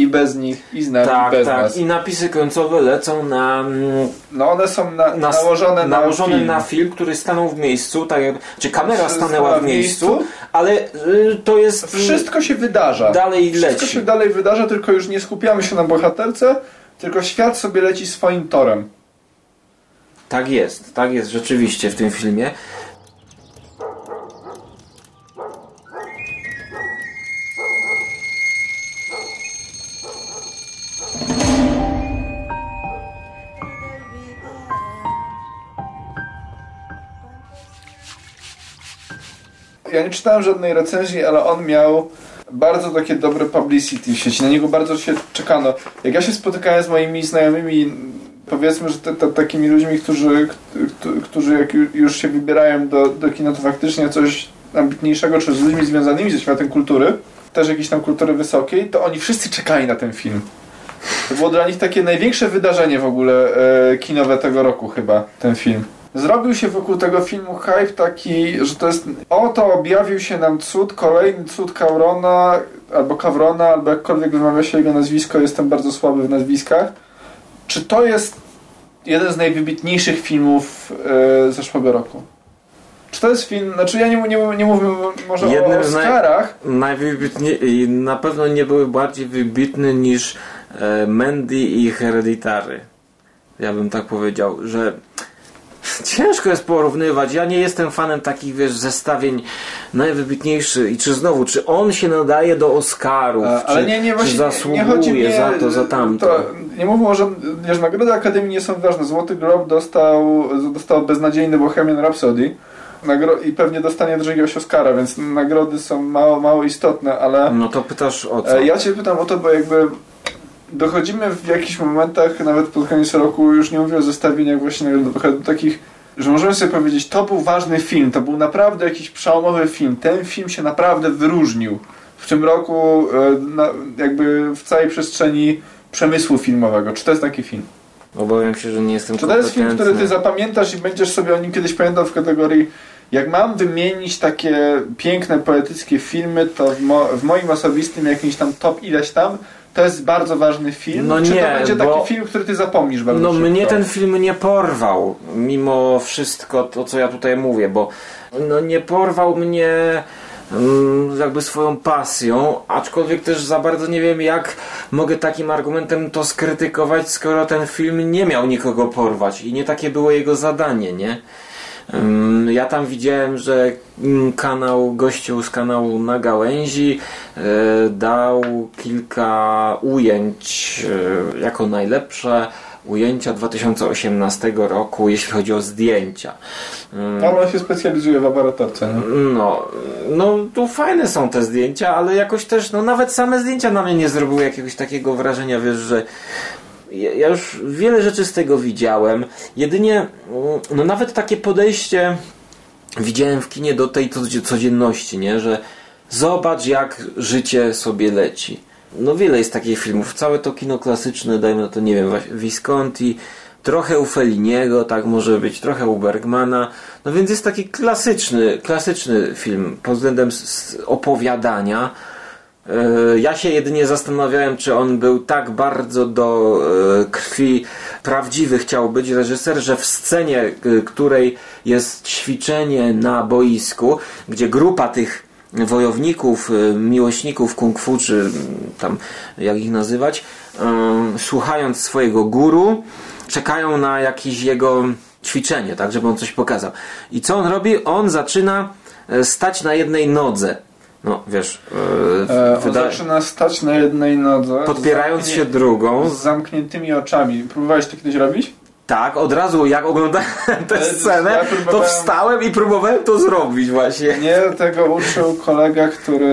I bez nich, i z nami, Tak, i bez tak. nas. I napisy końcowe lecą na, mm, No one są na, na nałożone, nałożone na film. na film, który stanął w miejscu, tak czy kamera stanęła w miejscu, ale y, to jest Wszystko się wydarza. dalej Wszystko leci. się dalej wydarza, tylko już nie skupiamy się na bohaterce, tylko świat sobie leci swoim torem. Tak jest, tak jest rzeczywiście w tym filmie. Ja nie czytałem żadnej recenzji, ale on miał bardzo takie dobre publicity w sieci. Na niego bardzo się czekano. Jak ja się spotykałem z moimi znajomymi, powiedzmy, że te, te, takimi ludźmi, którzy, którzy jak ju- już się wybierają do, do kina, to faktycznie coś ambitniejszego, czy z ludźmi związanymi ze światem kultury, też jakiejś tam kultury wysokiej, to oni wszyscy czekali na ten film. To było dla nich takie największe wydarzenie w ogóle e, kinowe tego roku chyba, ten film. Zrobił się wokół tego filmu hype taki, że to jest oto objawił się nam cud, kolejny cud Kaurona, albo Kawrona, albo jakkolwiek wymawia się jego nazwisko, jestem bardzo słaby w nazwiskach. Czy to jest jeden z najwybitniejszych filmów e, zeszłego roku? Czy to jest film, znaczy ja nie, nie, nie mówię może Jednym o naj- Oscarach, i na pewno nie były bardziej wybitne niż e, Mandy i Hereditary. Ja bym tak powiedział, że ciężko jest porównywać. Ja nie jestem fanem takich, wiesz, zestawień najwybitniejszy i czy znowu, czy on się nadaje do Oscarów, A, ale czy, nie, nie, czy właśnie zasługuje nie chodzi mnie, za to, za tamto. To, nie mówmy o żadnym, wiesz, nagrody Akademii nie są ważne. Złoty Glob dostał, dostał beznadziejny Bohemian Rhapsody Nagro i pewnie dostanie drugiego Oscara, więc nagrody są mało, mało istotne, ale No to pytasz o co? e, ja Cię pytam o to, bo jakby dochodzimy w jakichś momentach, nawet pod koniec roku, już nie mówię o zestawieniach właśnie nagrody, do takich że możemy sobie powiedzieć, to był ważny film, to był naprawdę jakiś przełomowy film. Ten film się naprawdę wyróżnił w tym roku e, jakby w całej przestrzeni przemysłu filmowego. Czy to jest taki film? Obawiam się, że nie jestem Czy to jest film, który ty zapamiętasz i będziesz sobie o nim kiedyś pamiętał w kategorii jak mam wymienić takie piękne, poetyckie filmy, to w, mo w moim osobistym jakimś tam top ileś tam to jest bardzo ważny film. No Czy nie, to będzie bo- taki film, który ty zapomnisz bardzo No szybko? mnie ten film nie porwał, mimo wszystko to, co ja tutaj mówię, bo no nie porwał mnie mm, jakby swoją pasją, aczkolwiek też za bardzo nie wiem jak mogę takim argumentem to skrytykować, skoro ten film nie miał nikogo porwać i nie takie było jego zadanie, nie? Ja tam widziałem, że mm, kanał, gościu z kanału na gałęzi e, dał kilka ujęć e, jako najlepsze ujęcia 2018 roku, jeśli chodzi o zdjęcia. Ale on się specjalizuje w aparatorce. Nie? no, no tu fajne są te zdjęcia, ale jakoś też, no nawet same zdjęcia na mnie nie zrobiły jakiegoś takiego wrażenia, wiesz, że ja już wiele rzeczy z tego widziałem. Jedynie, mm, no nawet takie podejście widziałem w kinie do tej codzie- codzienności, nie, że zobacz jak życie sobie leci. No wiele jest takich filmów, całe to kino klasyczne, dajmy na to, nie wiem, Visconti, trochę u Felliniego, tak może być, trochę u Bergmana, no więc jest taki klasyczny, klasyczny film pod względem opowiadania. E, Ja się jedynie zastanawiałem, czy on był tak bardzo do e, krwi prawdziwy chciał być reżyser, że w scenie, e, której jest ćwiczenie na boisku, gdzie grupa tych wojowników, miłośników kung fu, czy tam jak ich nazywać, słuchając swojego guru, czekają na jakieś jego ćwiczenie, tak, żeby on coś pokazał. I co on robi? On zaczyna stać na jednej nodze. No, wiesz, e, E, on wyda- zaczyna stać na jednej nodze. podpierając się drugą. Z zamkniętymi oczami. Próbowałeś to kiedyś robić? Tak, od razu jak oglądałem tę Ja scenę, to próbowałem- wstałem i próbowałem to zrobić właśnie. Nie, tego uczył kolega, który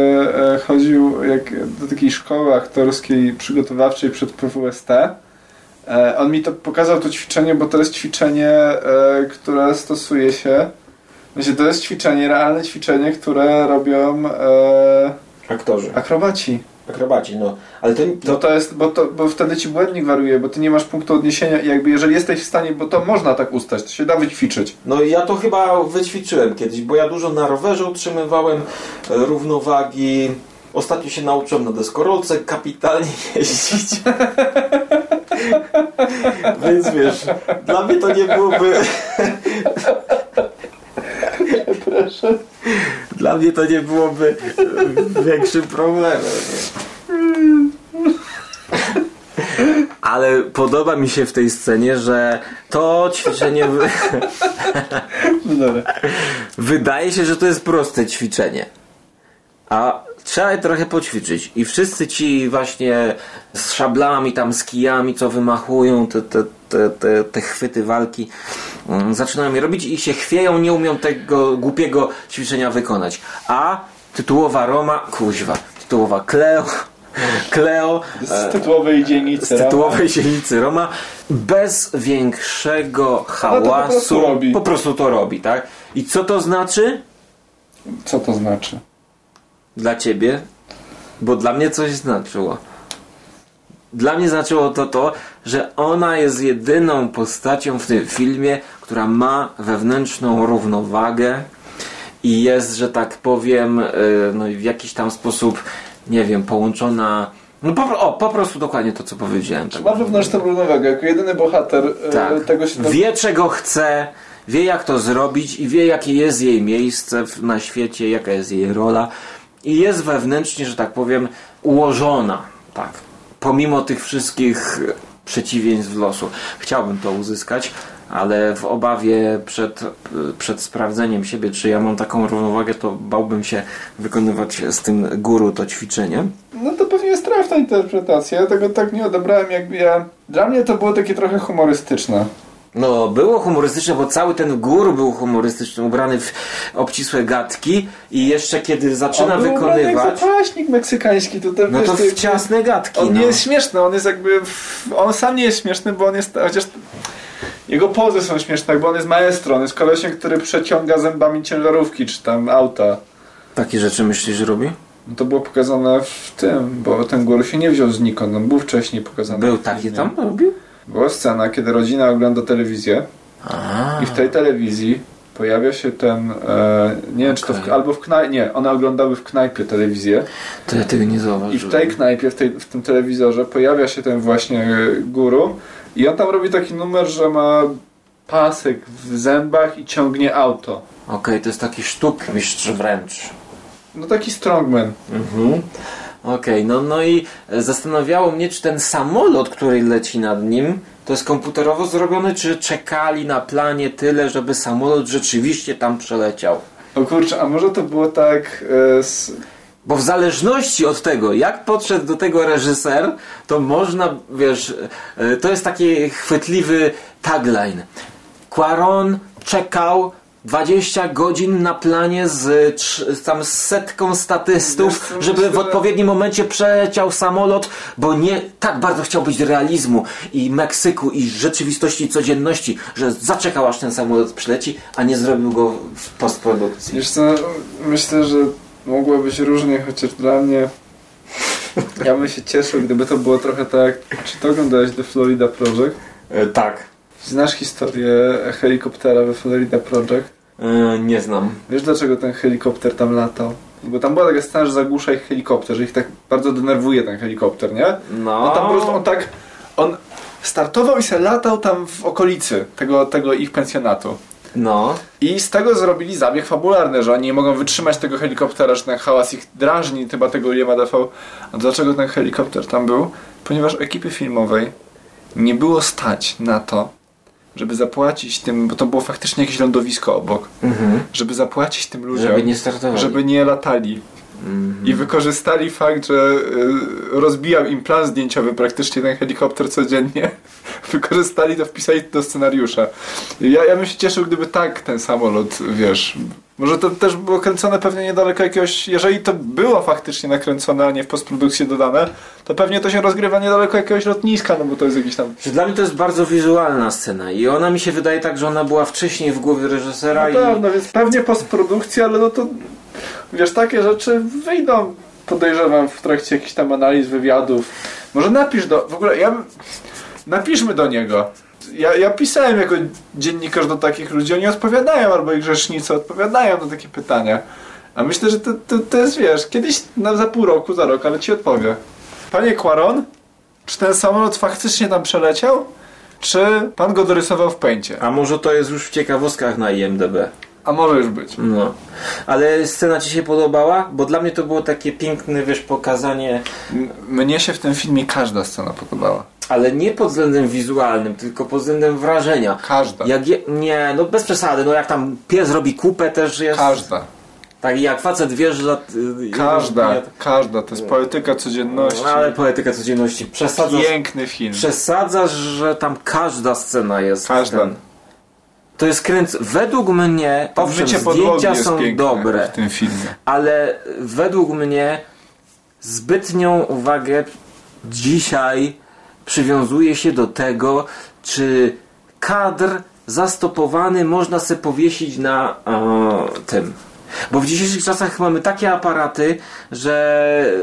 e, chodził jak, do takiej szkoły aktorskiej przygotowawczej przed PWST. E, on mi to pokazał to ćwiczenie, bo to jest ćwiczenie, e, które stosuje się. To jest ćwiczenie, realne ćwiczenie, które robią e, Aktorzy, akrobaci. akrobaci, no. Ale to, No to to jest, bo, to, bo wtedy ci błędnik wariuje, bo ty nie masz punktu odniesienia i jakby jeżeli jesteś w stanie, bo to można tak ustać, to się da wyćwiczyć. no ja to chyba wyćwiczyłem kiedyś, bo ja dużo na rowerze utrzymywałem e, równowagi. ostatnio się nauczyłem na deskorolce kapitalnie jeździć. Więc wiesz, dla mnie to nie byłoby... Proszę. Dla mnie to nie byłoby większym problemem. Ale podoba mi się w tej scenie, że to ćwiczenie wy... No wydaje się, że to jest proste ćwiczenie. A trzeba je trochę poćwiczyć. I wszyscy ci właśnie z szablami, tam z kijami, co wymachują, te, te, te, te, te chwyty walki, mm, zaczynają je robić i się chwieją, nie umią tego głupiego ćwiczenia wykonać. A tytułowa Roma, kuźwa, tytułowa Cleo, Cleo Z tytułowej dzielnicy. z tytułowej dzielnicy Roma bez większego hałasu No po prostu po prostu to robi, tak? I co to znaczy Co to znaczy? Dla ciebie? Bo dla mnie coś znaczyło. Dla mnie znaczyło to to, że ona jest jedyną postacią w tym filmie, która ma wewnętrzną równowagę i jest, że tak powiem, y, no, w jakiś tam sposób, nie wiem, połączona. No po, o, po prostu dokładnie to, co powiedziałem. Tak. Ma wewnętrzną równowagę. Jako jedyny bohater e, Tak. tego się... Wie czego chce, wie jak to zrobić i wie jakie jest jej miejsce w, na świecie, jaka jest jej rola i jest wewnętrznie, że tak powiem, ułożona. Tak. Pomimo tych wszystkich przeciwieństw losu. Chciałbym to uzyskać, ale w obawie przed, przed sprawdzeniem siebie, czy ja mam taką równowagę, to bałbym się wykonywać z tym guru to ćwiczenie. No to pewnie jest trafna interpretacja. Ja tego tak nie odebrałem, jakby ja... Dla mnie to było takie trochę humorystyczne. No, było humorystyczne, bo cały ten gór był humorystyczny, ubrany w obcisłe gadki i jeszcze kiedy zaczyna On był wykonywać, zapaśnik meksykański. To, no wiesz, to w ciasne gadki. On no. nie jest śmieszny, on jest jakby... On sam nie jest śmieszny, bo on jest... Chociaż jego pozy są śmieszne, bo on jest maestro. On jest kolesiem, który przeciąga zębami ciężarówki, czy tam auta. Takie rzeczy myślisz, że robi? No to było pokazane w tym, bo ten gór się nie wziął znikąd, on był wcześniej pokazany. Był taki tam robił? Była scena, kiedy rodzina ogląda telewizję A, i w tej telewizji pojawia się ten, e, nie wiem czy to w, albo w knajpie, nie, one oglądały w knajpie telewizję to ja tego nie i zauważyłem. w tej knajpie, w, tej, w tym telewizorze pojawia się ten właśnie guru i on tam robi taki numer, że ma pasek w zębach i ciągnie auto. Okej, to jest taki sztuk mistrz wręcz. No taki strongman. Mhm. Okej, no, no i zastanawiało mnie, czy ten samolot, który leci nad nim, to jest komputerowo zrobiony, czy czekali na planie tyle, żeby samolot rzeczywiście tam przeleciał. O kurczę, a może to było tak z, Bo w zależności od tego, jak podszedł do tego reżyser, to można, wiesz, e, to jest taki chwytliwy tagline. Quaron czekał 20 godzin na planie z, z tam z setką statystów, Wiesz żeby w odpowiednim momencie przeleciał samolot, bo nie tak bardzo chciał być realizmu i Meksyku i rzeczywistości codzienności, że zaczekał aż ten samolot przyleci, a nie zrobił go w postprodukcji. Wiesz co, myślę, że mogło być różnie, chociaż dla mnie ja bym się cieszył, gdyby to było trochę tak, czy to oglądałeś The Florida Project? tak. Znasz historię helikoptera we Florida Project? E, nie znam. Wiesz dlaczego ten helikopter tam latał? Bo tam była taka scena, że zagłusza ich helikopter, że ich tak bardzo denerwuje ten helikopter, nie? No. On tam po prostu, on tak, on startował i se latał tam w okolicy tego, tego ich pensjonatu. No. I z tego zrobili zabieg fabularny, że oni nie mogą wytrzymać tego helikoptera, że ten hałas ich drażni, chyba tego Williama Dafoe. A dlaczego ten helikopter tam był? Ponieważ ekipy filmowej nie było stać na to, żeby zapłacić tym, bo to było faktycznie jakieś lądowisko obok, Mhm. żeby zapłacić tym ludziom, Żeby nie startowali. żeby nie latali. Mhm. I wykorzystali fakt, że y, rozbijał im plan zdjęciowy praktycznie ten helikopter codziennie. Wykorzystali to, wpisali do scenariusza. Ja, ja bym się cieszył, gdyby tak ten samolot, wiesz... Może to też było kręcone pewnie niedaleko jakiegoś... Jeżeli to było faktycznie nakręcone, a nie w postprodukcji dodane, to pewnie to się rozgrywa niedaleko jakiegoś lotniska, no bo to jest jakiś tam... Dla mnie to jest bardzo wizualna scena i ona mi się wydaje tak, że ona była wcześniej w głowie reżysera Na i... pewno, więc pewnie postprodukcja, ale no to... Wiesz, takie rzeczy wyjdą, podejrzewam, w trakcie jakichś tam analiz, wywiadów. Może napisz do... W ogóle ja bym... Napiszmy do niego. Ja, ja pisałem jako dziennikarz do takich ludzi, oni odpowiadają, albo ich grzesznicy odpowiadają na takie pytania. A myślę, że to, to, to jest, wiesz, kiedyś za pół roku, za rok, ale ci odpowie. Panie Quaron, czy ten samolot faktycznie tam przeleciał? Czy pan go dorysował w pęcie? A może to jest już w ciekawostkach na IMDB? A może już być. No. Ale scena ci się podobała? Bo dla mnie to było takie piękne, wiesz, pokazanie, M- mnie się w tym filmie każda scena podobała. ale nie pod względem wizualnym, tylko pod względem wrażenia. Każda. Jak je, nie, no bez przesady, no jak tam pies robi kupę też jest. Każda. Tak jak facet wjeżdża. Każda. jeden- Każda. To jest poetyka codzienności. No, ale poetyka codzienności. Przesadzasz, Piękny film. przesadzasz, że tam każda scena jest. Każda. ten- To jest kręc. Według mnie, owszem, zdjęcia są dobre, w tym filmie. ale według mnie zbytnią uwagę dzisiaj przywiązuje się do tego, czy kadr zastopowany można sobie powiesić na e, tym. Bo w dzisiejszych czasach mamy takie aparaty, że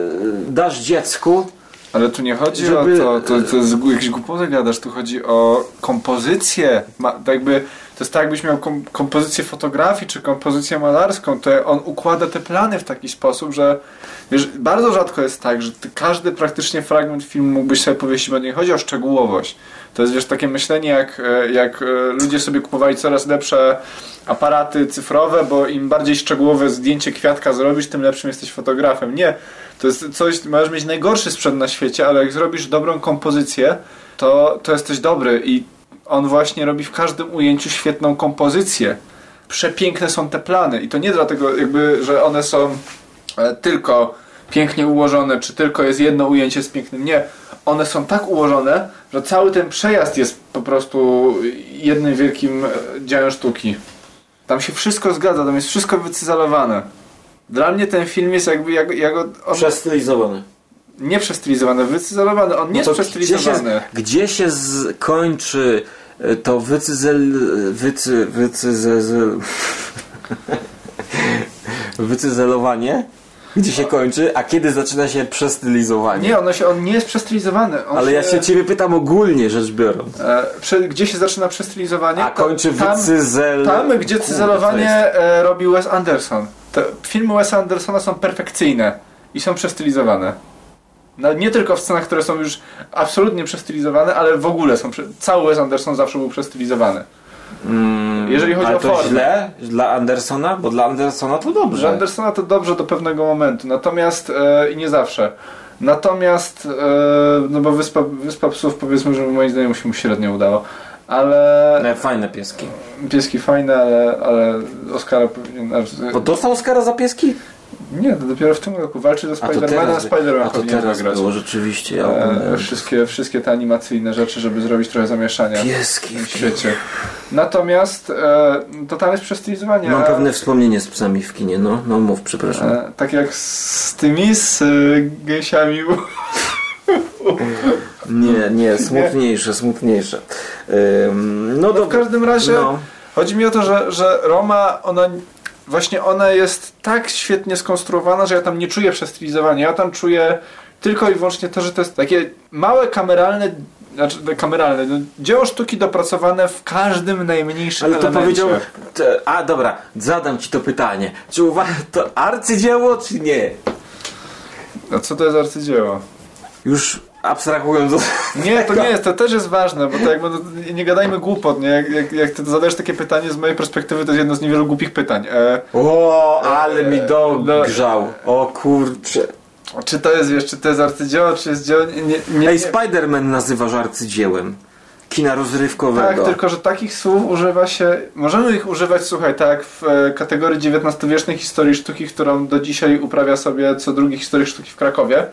dasz dziecku, Ale tu nie chodzi Żeby- o to, to, to jest jakieś głupoty gadasz, tu chodzi o kompozycję. Ma, tak jakby, to jest tak, jakbyś miał kom, kompozycję fotografii czy kompozycję malarską, to on układa te plany w taki sposób, że wiesz, bardzo rzadko jest tak, że każdy praktycznie fragment filmu mógłbyś sobie powiesić, bo nie chodzi o szczegółowość. To jest wiesz, takie myślenie, jak, e, jak e, ludzie sobie kupowali coraz lepsze aparaty cyfrowe, bo im bardziej szczegółowe zdjęcie kwiatka zrobisz, tym lepszym jesteś fotografem. Nie. To jest coś, możesz mieć najgorszy sprzęt na świecie, ale jak zrobisz dobrą kompozycję, to, to jesteś dobry i on właśnie robi w każdym ujęciu świetną kompozycję. Przepiękne są te plany i to nie dlatego jakby, że one są e, tylko pięknie ułożone, czy tylko jest jedno ujęcie z pięknym. Nie. One są tak ułożone, że cały ten przejazd jest po prostu jednym wielkim e, dziełem sztuki. Tam się wszystko zgadza, tam jest wszystko wycyzelowane. Dla mnie ten film jest jakby, jak, jak on, przestylizowany. Nie przestylizowany, wycyzelowany. On nie jest No to gdzie się, gdzie się z, kończy e, to wycyzel... Wycy, wycyzel... wycyzelowanie? Gdzie się kończy, a kiedy zaczyna się przestylizowanie? Nie, ono się, on nie jest przestylizowany. On Ale ja się ciebie pytam ogólnie rzecz biorąc. E, prze, gdzie się zaczyna przestylizowanie? A To kończy tam, wycyzel... tam, gdzie Kurde, cyzelowanie jest? e, robi Wes Anderson. Te filmy Wesa Andersona są perfekcyjne i są przestylizowane. No, nie tylko w scenach, które są już absolutnie przestylizowane, ale w ogóle są. Cały Wes Anderson zawsze był przestylizowany. Mm, jeżeli chodzi ale o to formę. źle dla Andersona? Bo dla Andersona to dobrze. Dla Andersona to dobrze do pewnego momentu, natomiast e, i nie zawsze. Natomiast, e, no bo Wyspa, Wyspa Psów powiedzmy, że moim zdaniem się mu średnio udało. Ale Ne, Fajne pieski. pieski fajne, ale, ale Oscara powinien... Bo dostał Oscara za pieski? Nie, to dopiero w tym roku walczy ze A to Spider-Manem, a teraz, Spider-Man powinien teraz wygrać. było rzeczywiście. Ja E, wszystkie, wszystkie te animacyjne rzeczy, żeby zrobić trochę zamieszania Pieski. w świecie. Natomiast e, to tam jest przestylizowanie. Mam a- pewne wspomnienie z psami w kinie, no, no mów, przepraszam. E, tak jak z tymi, z y, gęsiami. Nie, nie, smutniejsze, smutniejsze. Ym, no No w każdym razie No, chodzi mi o to, że, że Roma, ona właśnie ona jest tak świetnie skonstruowana, że ja tam nie czuję przestylizowania. Ja tam czuję tylko i wyłącznie to, że to jest takie małe kameralne, znaczy no, kameralne, no, dzieło sztuki dopracowane w każdym najmniejszym ale to elemencie. powiedział. Te, a dobra, zadam ci to pytanie. Czy uważasz to arcydzieło, czy nie? A co to jest arcydzieło? Już abstrahując od. Nie, to nie jest, to też jest ważne, bo to jakby, no, nie gadajmy głupot, nie? Jak, jak, jak ty zadajesz takie pytanie, z mojej perspektywy to jest jedno z niewielu głupich pytań. E, O, ale mi dogrzał. O kurczę. czy to jest, wiesz, czy to jest arcydzieło, czy jest dzieło, nie, nie, nie, Ej, Spider-Man nazywasz arcydziełem. Kina rozrywkowego. Tak, tylko że takich słów używa się. Możemy ich używać, słuchaj, tak, w e, kategorii XIX-wiecznej historii sztuki, którą do dzisiaj uprawia sobie co drugi historyk sztuki w Krakowie.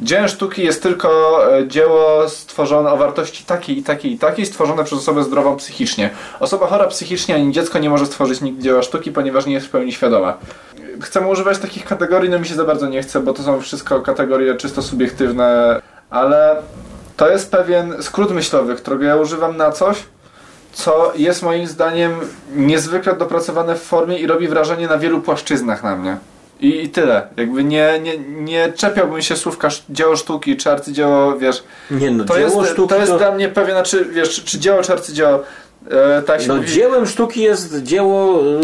Dziełem sztuki jest tylko e, dzieło stworzone o wartości takiej i takiej i takiej, stworzone przez osobę zdrową psychicznie. Osoba chora psychicznie ani dziecko nie może stworzyć nigdy dzieła sztuki, ponieważ nie jest w pełni świadoma. Chcemy używać takich kategorii, no mi się za bardzo nie chce, bo to są wszystko kategorie czysto subiektywne, ale to jest pewien skrót myślowy, którego ja używam na coś, co jest moim zdaniem niezwykle dopracowane w formie i robi wrażenie na wielu płaszczyznach na mnie. I, i tyle. Jakby nie, nie, nie czepiałbym się słówka dzieło sztuki czy arcydzieło, wiesz. Nie no, To dzieło jest, sztuki to jest to... dla mnie pewien, znaczy, wiesz, czy, czy dzieło czy arcydzieło. E, tak No mówi, dziełem sztuki jest dzieło, yy,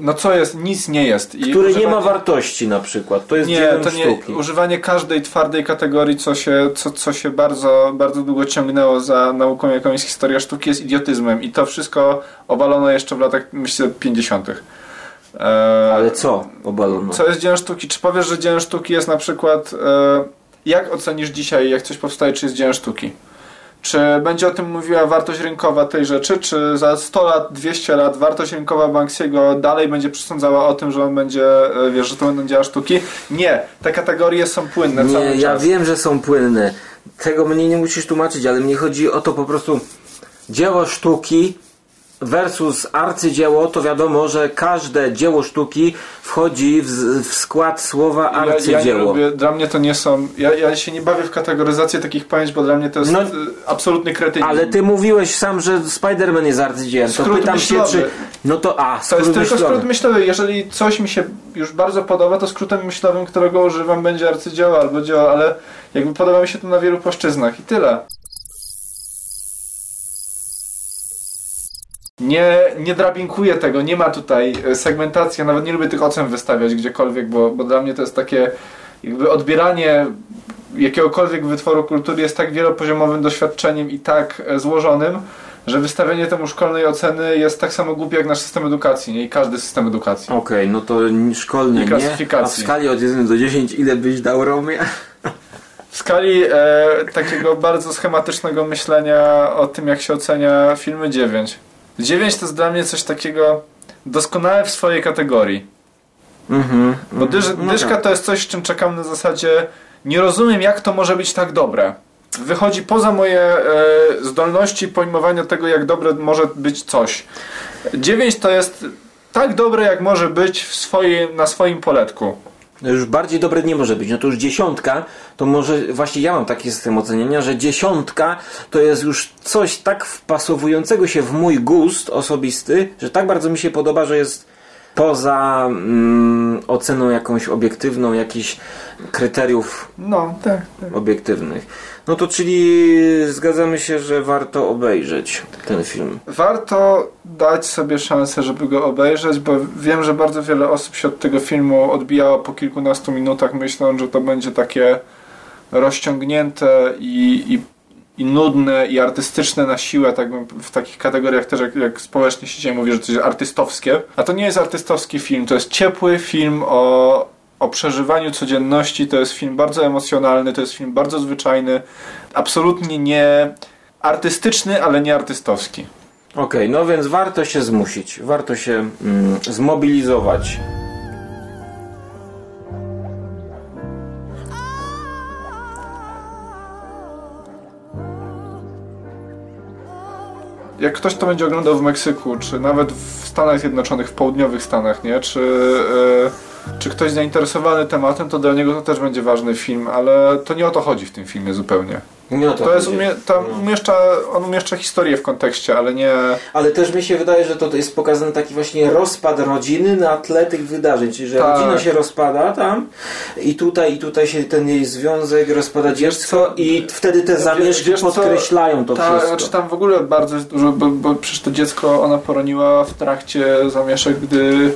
no co jest, nic nie jest. I które nie ma wartości na przykład. To jest Nie, dziełem to nie. sztuki. Używanie każdej twardej kategorii, co się, co, co się bardzo, bardzo długo ciągnęło za nauką, jaką jest historia sztuki, jest idiotyzmem. I to wszystko obalono jeszcze w latach, myślę, 50. E, Ale co obalono? Co jest dziełem sztuki? Czy powiesz, że dziełem sztuki jest na przykład. E, jak ocenisz dzisiaj, jak coś powstaje, czy jest dziełem sztuki? Czy będzie o tym mówiła wartość rynkowa tej rzeczy, czy za 100 lat, 200 lat wartość rynkowa Banksiego dalej będzie przesądzała o tym, że on będzie, e, wiesz, że to będą dzieła sztuki? Nie, te kategorie są płynne cały Nie, ja czas. wiem, że są płynne. Tego mnie nie musisz tłumaczyć, ale mnie chodzi o to po prostu dzieło sztuki versus arcydzieło, to wiadomo, że każde dzieło sztuki wchodzi w, w skład słowa Ja, ja arcydzieło. lubię, dla mnie to nie są. Ja, ja się nie bawię w kategoryzację takich pojęć, bo dla mnie to jest No, e, absolutny kretynizm. Ale ty mówiłeś sam, że Spider-Man jest arcydziełem. To Skrót pytam myślowy. się, czy... No to a, To skrót jest tylko myślowy. skrót myślowy. Jeżeli coś mi się już bardzo podoba, to skrótem myślowym, którego używam, będzie arcydzieło albo dzieło, ale jakby podoba mi się to na wielu płaszczyznach i tyle. Nie, nie drabinkuję tego, nie ma tutaj e, segmentacji, ja nawet nie lubię tych ocen wystawiać gdziekolwiek, bo, bo dla mnie to jest takie jakby odbieranie jakiegokolwiek wytworu kultury jest tak wielopoziomowym doświadczeniem i tak e, złożonym, że wystawienie temu szkolnej oceny jest tak samo głupie jak nasz system edukacji, nie? I każdy system edukacji. Okej, no to I nie. A w skali od 1 do 10 ile byś dał Romie? W skali e, takiego bardzo schematycznego myślenia o tym, jak się ocenia filmy 9. 9 to jest dla mnie coś takiego doskonałe w swojej kategorii. Mhm. Bo dyż, No dyszka tak. to jest coś, z czym czekam na zasadzie nie rozumiem, jak to może być tak dobre. Wychodzi poza moje e, zdolności pojmowania tego, jak dobre może być coś. 9 to jest tak dobre, jak może być w swoim, na swoim poletku. Już bardziej dobre nie może być. No to już dziesiątka, to może właśnie ja mam taki system oceniania, że dziesiątka to jest już coś tak wpasowującego się w mój gust osobisty, że tak bardzo mi się podoba, że jest poza mm, oceną jakąś obiektywną, jakichś kryteriów No, tak. tak. obiektywnych. No to czyli zgadzamy się, że warto obejrzeć ten film. Warto dać sobie szansę, żeby go obejrzeć, bo wiem, że bardzo wiele osób się od tego filmu odbijało po kilkunastu minutach, myśląc, że to będzie takie rozciągnięte i, i, i nudne i artystyczne na siłę, tak w takich kategoriach też jak, jak społecznie się dzisiaj mówi, że to jest artystowskie. A to nie jest artystowski film, to jest ciepły film o, o przeżywaniu codzienności, to jest film bardzo emocjonalny, to jest film bardzo zwyczajny, absolutnie nie artystyczny, ale nie artystowski. Okej, no więc warto się zmusić, warto się mm, zmobilizować. jak ktoś to będzie oglądał w Meksyku, czy nawet w Stanach Zjednoczonych, w południowych Stanach, nie? Czy, e, czy ktoś zainteresowany tematem, to dla niego to też będzie ważny film, ale to nie o to chodzi w tym filmie zupełnie. Nie o to To jest, umie, tam No. umieszcza, on umieszcza historię w kontekście, ale nie... Ale też mi się wydaje, że to jest pokazany taki właśnie rozpad rodziny na tle tych wydarzeń, czyli że Tak. rodzina się rozpada tam i tutaj i tutaj się ten jej związek rozpada dziecko i wtedy te zamieszki wiesz co? podkreślają to Ta, wszystko. znaczy tam w ogóle bardzo dużo, bo, bo przecież to dziecko ona poroniła w trakcie zamieszek, gdy...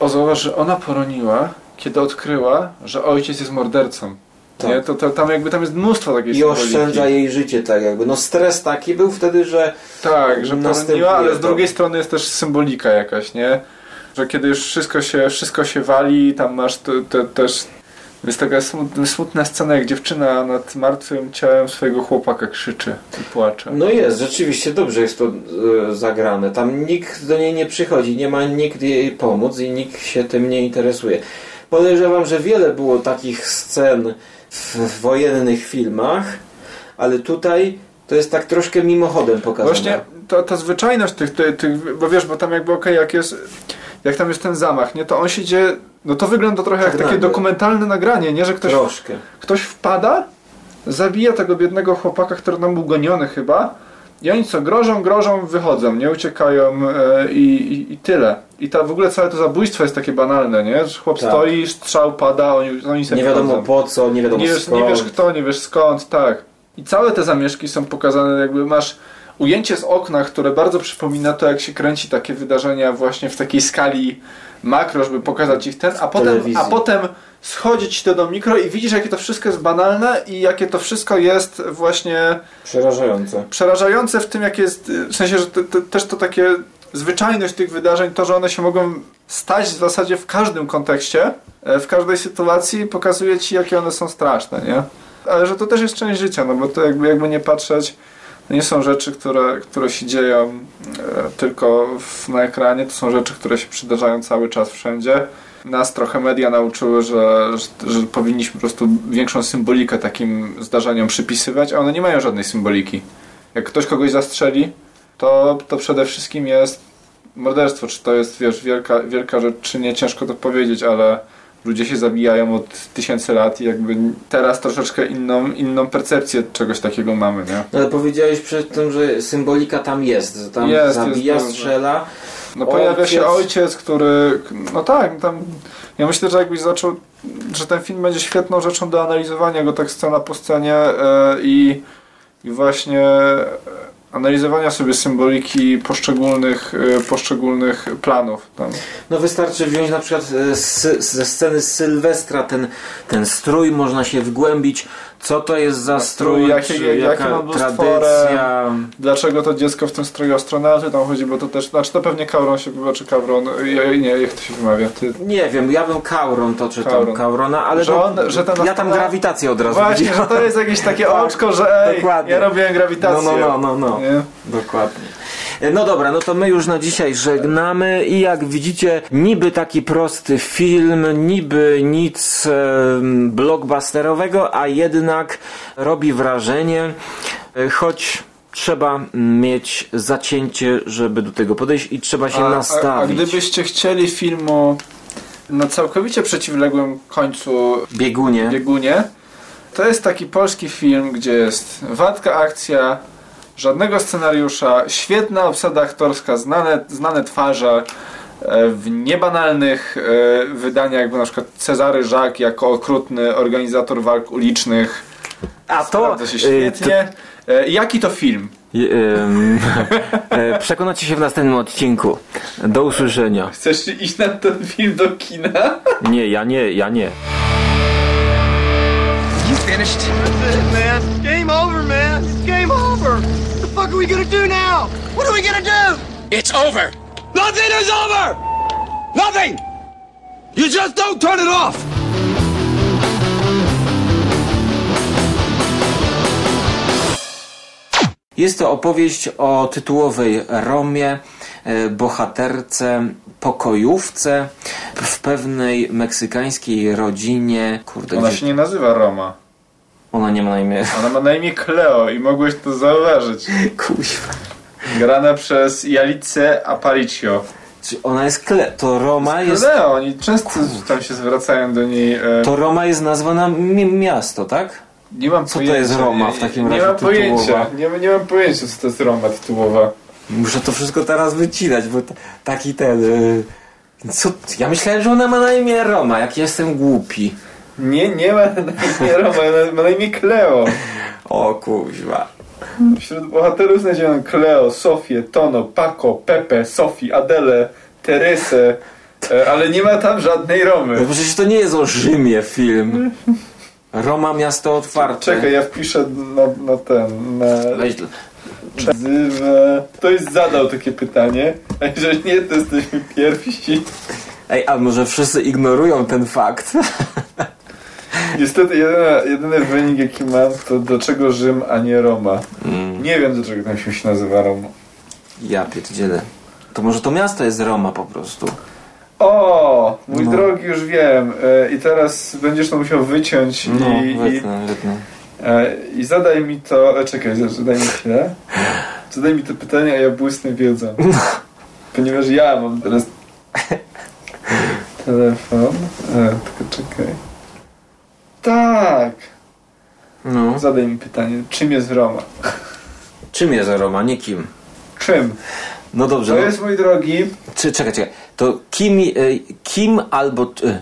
O, zauważ, że ona poroniła, kiedy odkryła, że ojciec jest mordercą. Tak. Nie? To, to, tam jakby tam jest mnóstwo takiej I oszczędza jej życie tak jakby. No stres taki był wtedy, że Tak, że poroniła, ale z to. drugiej strony jest też symbolika jakaś, nie? Że kiedy już wszystko się, wszystko się wali, tam masz te, te, też... Jest taka smutna, scena, jak dziewczyna nad martwym ciałem swojego chłopaka krzyczy i płacze. no jest, rzeczywiście dobrze jest to e, zagrane. Tam nikt do niej nie przychodzi, nie ma nikt jej pomóc i nikt się tym nie interesuje. Podejrzewam, że wiele było takich scen w, wojennych filmach, ale tutaj to jest tak troszkę mimochodem pokazane. Właśnie ta, ta zwyczajność tych, tych, tych, bo wiesz, bo tam jakby okej, jak jest, jak tam jest ten zamach, nie, to on się dzieje, no to wygląda trochę jak Tak takie nagle. dokumentalne nagranie, nie, że ktoś, Troszkę. ktoś wpada, zabija tego biednego chłopaka, który tam był goniony chyba i oni co, grożą, grożą, wychodzą, nie uciekają e, i, i, tyle. I ta, w ogóle całe to zabójstwo jest takie banalne, nie, że chłop Tak. stoi, strzał pada, oni, oni sobie Nie wiadomo po co, nie wiadomo Nie wiesz, skąd. nie wiesz kto, nie wiesz skąd, tak. I całe te zamieszki są pokazane, jakby masz ujęcie z okna, które bardzo przypomina to, jak się kręci takie wydarzenia właśnie w takiej skali makro, żeby pokazać ich ten, a potem, telewizji. a potem schodzić to do mikro i widzisz, jakie to wszystko jest banalne i jakie to wszystko jest właśnie Przerażające. przerażające w tym, jak jest, w sensie, że te, te, też to takie zwyczajność tych wydarzeń, to, że one się mogą stać w zasadzie w każdym kontekście, e, w każdej sytuacji, pokazuje ci, jakie one są straszne, nie? Ale że to też jest część życia, no bo to jakby, jakby nie patrzeć, nie są rzeczy, które, które się dzieją e, tylko w, na ekranie, to są rzeczy, które się przydarzają cały czas wszędzie. Nas trochę media nauczyły, że, że, że powinniśmy po prostu większą symbolikę takim zdarzeniom przypisywać, a one nie mają żadnej symboliki. Jak ktoś kogoś zastrzeli, to, to przede wszystkim jest morderstwo. Czy to jest, wiesz, wielka, wielka rzecz, czy nie, ciężko to powiedzieć, ale ludzie się zabijają od tysięcy lat i jakby teraz troszeczkę inną, inną percepcję czegoś takiego mamy, nie? No, Ale powiedziałeś przed tym, że symbolika tam jest, że tam Jest, zabija, jest, strzela. No pojawia się Ojciec. ojciec, który. No tak, tam. Ja myślę, że jakbyś zaczął. że ten film będzie świetną rzeczą do analizowania go tak scena po scenie e, i, i właśnie e, analizowania sobie symboliki poszczególnych, e, poszczególnych planów. Tam. No wystarczy wziąć na przykład e, z, ze sceny Sylwestra ten, ten strój, można się wgłębić, co to jest za strój, strój, jakie- czy jaka był tradycja. Dlaczego to dziecko w tym stroju astronauty tam chodzi, bo to też. Znaczy to pewnie Kauron się wybaczy, czy Kawron. Ja, nie, jak to się wymawia? Ty, Nie wiem, ja bym Kauron to czytam, Kauron. Kaurona, ale Że to, on- że ten ja tam grawitację od razu Właśnie, że widziałem. to jest jakieś takie oczko, że ej, Dokładnie. ja robiłem grawitację. No, no, no, no, no. Nie? Dokładnie. No dobra, no to my już na dzisiaj żegnamy i jak widzicie, niby taki prosty film, niby nic blockbusterowego, a jednak robi wrażenie, e, choć trzeba mieć zacięcie, żeby do tego podejść i trzeba się A, a, a nastawić. gdybyście chcieli filmu na całkowicie przeciwległym końcu Biegunie. biegunie, to jest taki polski film, gdzie jest wadka akcja, żadnego scenariusza, świetna obsada aktorska, znane, znane twarze e, w niebanalnych e, wydaniach, jakby na przykład Cezary Żak jako okrutny organizator walk ulicznych. A to, się e, świetnie. E, Jaki to film? Je- Przekonacie się w następnym odcinku. Do usłyszenia. Chcesz iść na ten film do kina? Nie, ja nie, ja nie. You finished? That's it, man. Game over, man. It's game over. Fuck are we gonna do now? What are we gonna do? It's over. Nothing is over. Nothing. You just don't turn it off. Jest to opowieść o tytułowej Romie, e, bohaterce, pokojówce w pewnej meksykańskiej rodzinie. Kurde, Ona gdzie... się nie nazywa Roma. Ona nie ma na imię. Ona ma na imię Cleo i mogłeś to zauważyć. Kuźwa. Grana przez Jalice Aparicio. Czy ona jest Kle... To Roma jest... Cleo, oni często tam się zwracają do niej. E, To Roma jest nazwa na mi- miasto, tak? nie mam co to pojęcia. jest Roma w nie- takim nie, razie mam pojęcia. tytułowa? Nie, nie mam pojęcia, co to jest Roma tytułowa. Muszę to wszystko teraz wycinać, bo taki ten... y, Co? Ja myślałem, że ona ma na imię Roma, jak jestem głupi. Nie, nie ma imię Roma, ma na imię Cleo. O kuźwa. Wśród bohaterów znajdziemy Cleo, Sofię, Tono, Paco, Pepe, Sophie, Adele, Teresę, e, ale nie ma tam żadnej Romy. No przecież to nie jest o Rzymie film. Roma miasto otwarte. Czekaj, ja wpiszę na, na ten, na Weź, Nazywa... Ktoś zadał takie pytanie, a jeżeli nie, to jesteśmy pierwsi. ej, a może wszyscy ignorują ten fakt? Niestety jedyny, jedyny wynik jaki mam to dlaczego Rzym, a nie Roma. Nie wiem dlaczego film się nazywa Roma. Ja pierdzielę. To może to miasto jest Roma po prostu. O, mój No. drogi, już wiem. E, I teraz będziesz to musiał wyciąć No, i, i, wytnę, wytnę. e, i zadaj mi to... E, czekaj, zadaj mi chwilę. Zadaj mi to pytanie, a ja błysnę wiedzą. Ponieważ ja mam teraz telefon. E, tylko czekaj. Tak! No. Zadaj mi pytanie, czym jest Roma? Czym jest Roma? Nie kim. Czym? No dobrze. To No, jest, mój drogi, czy, czekaj, czekaj. To kim, y, kim albo... y,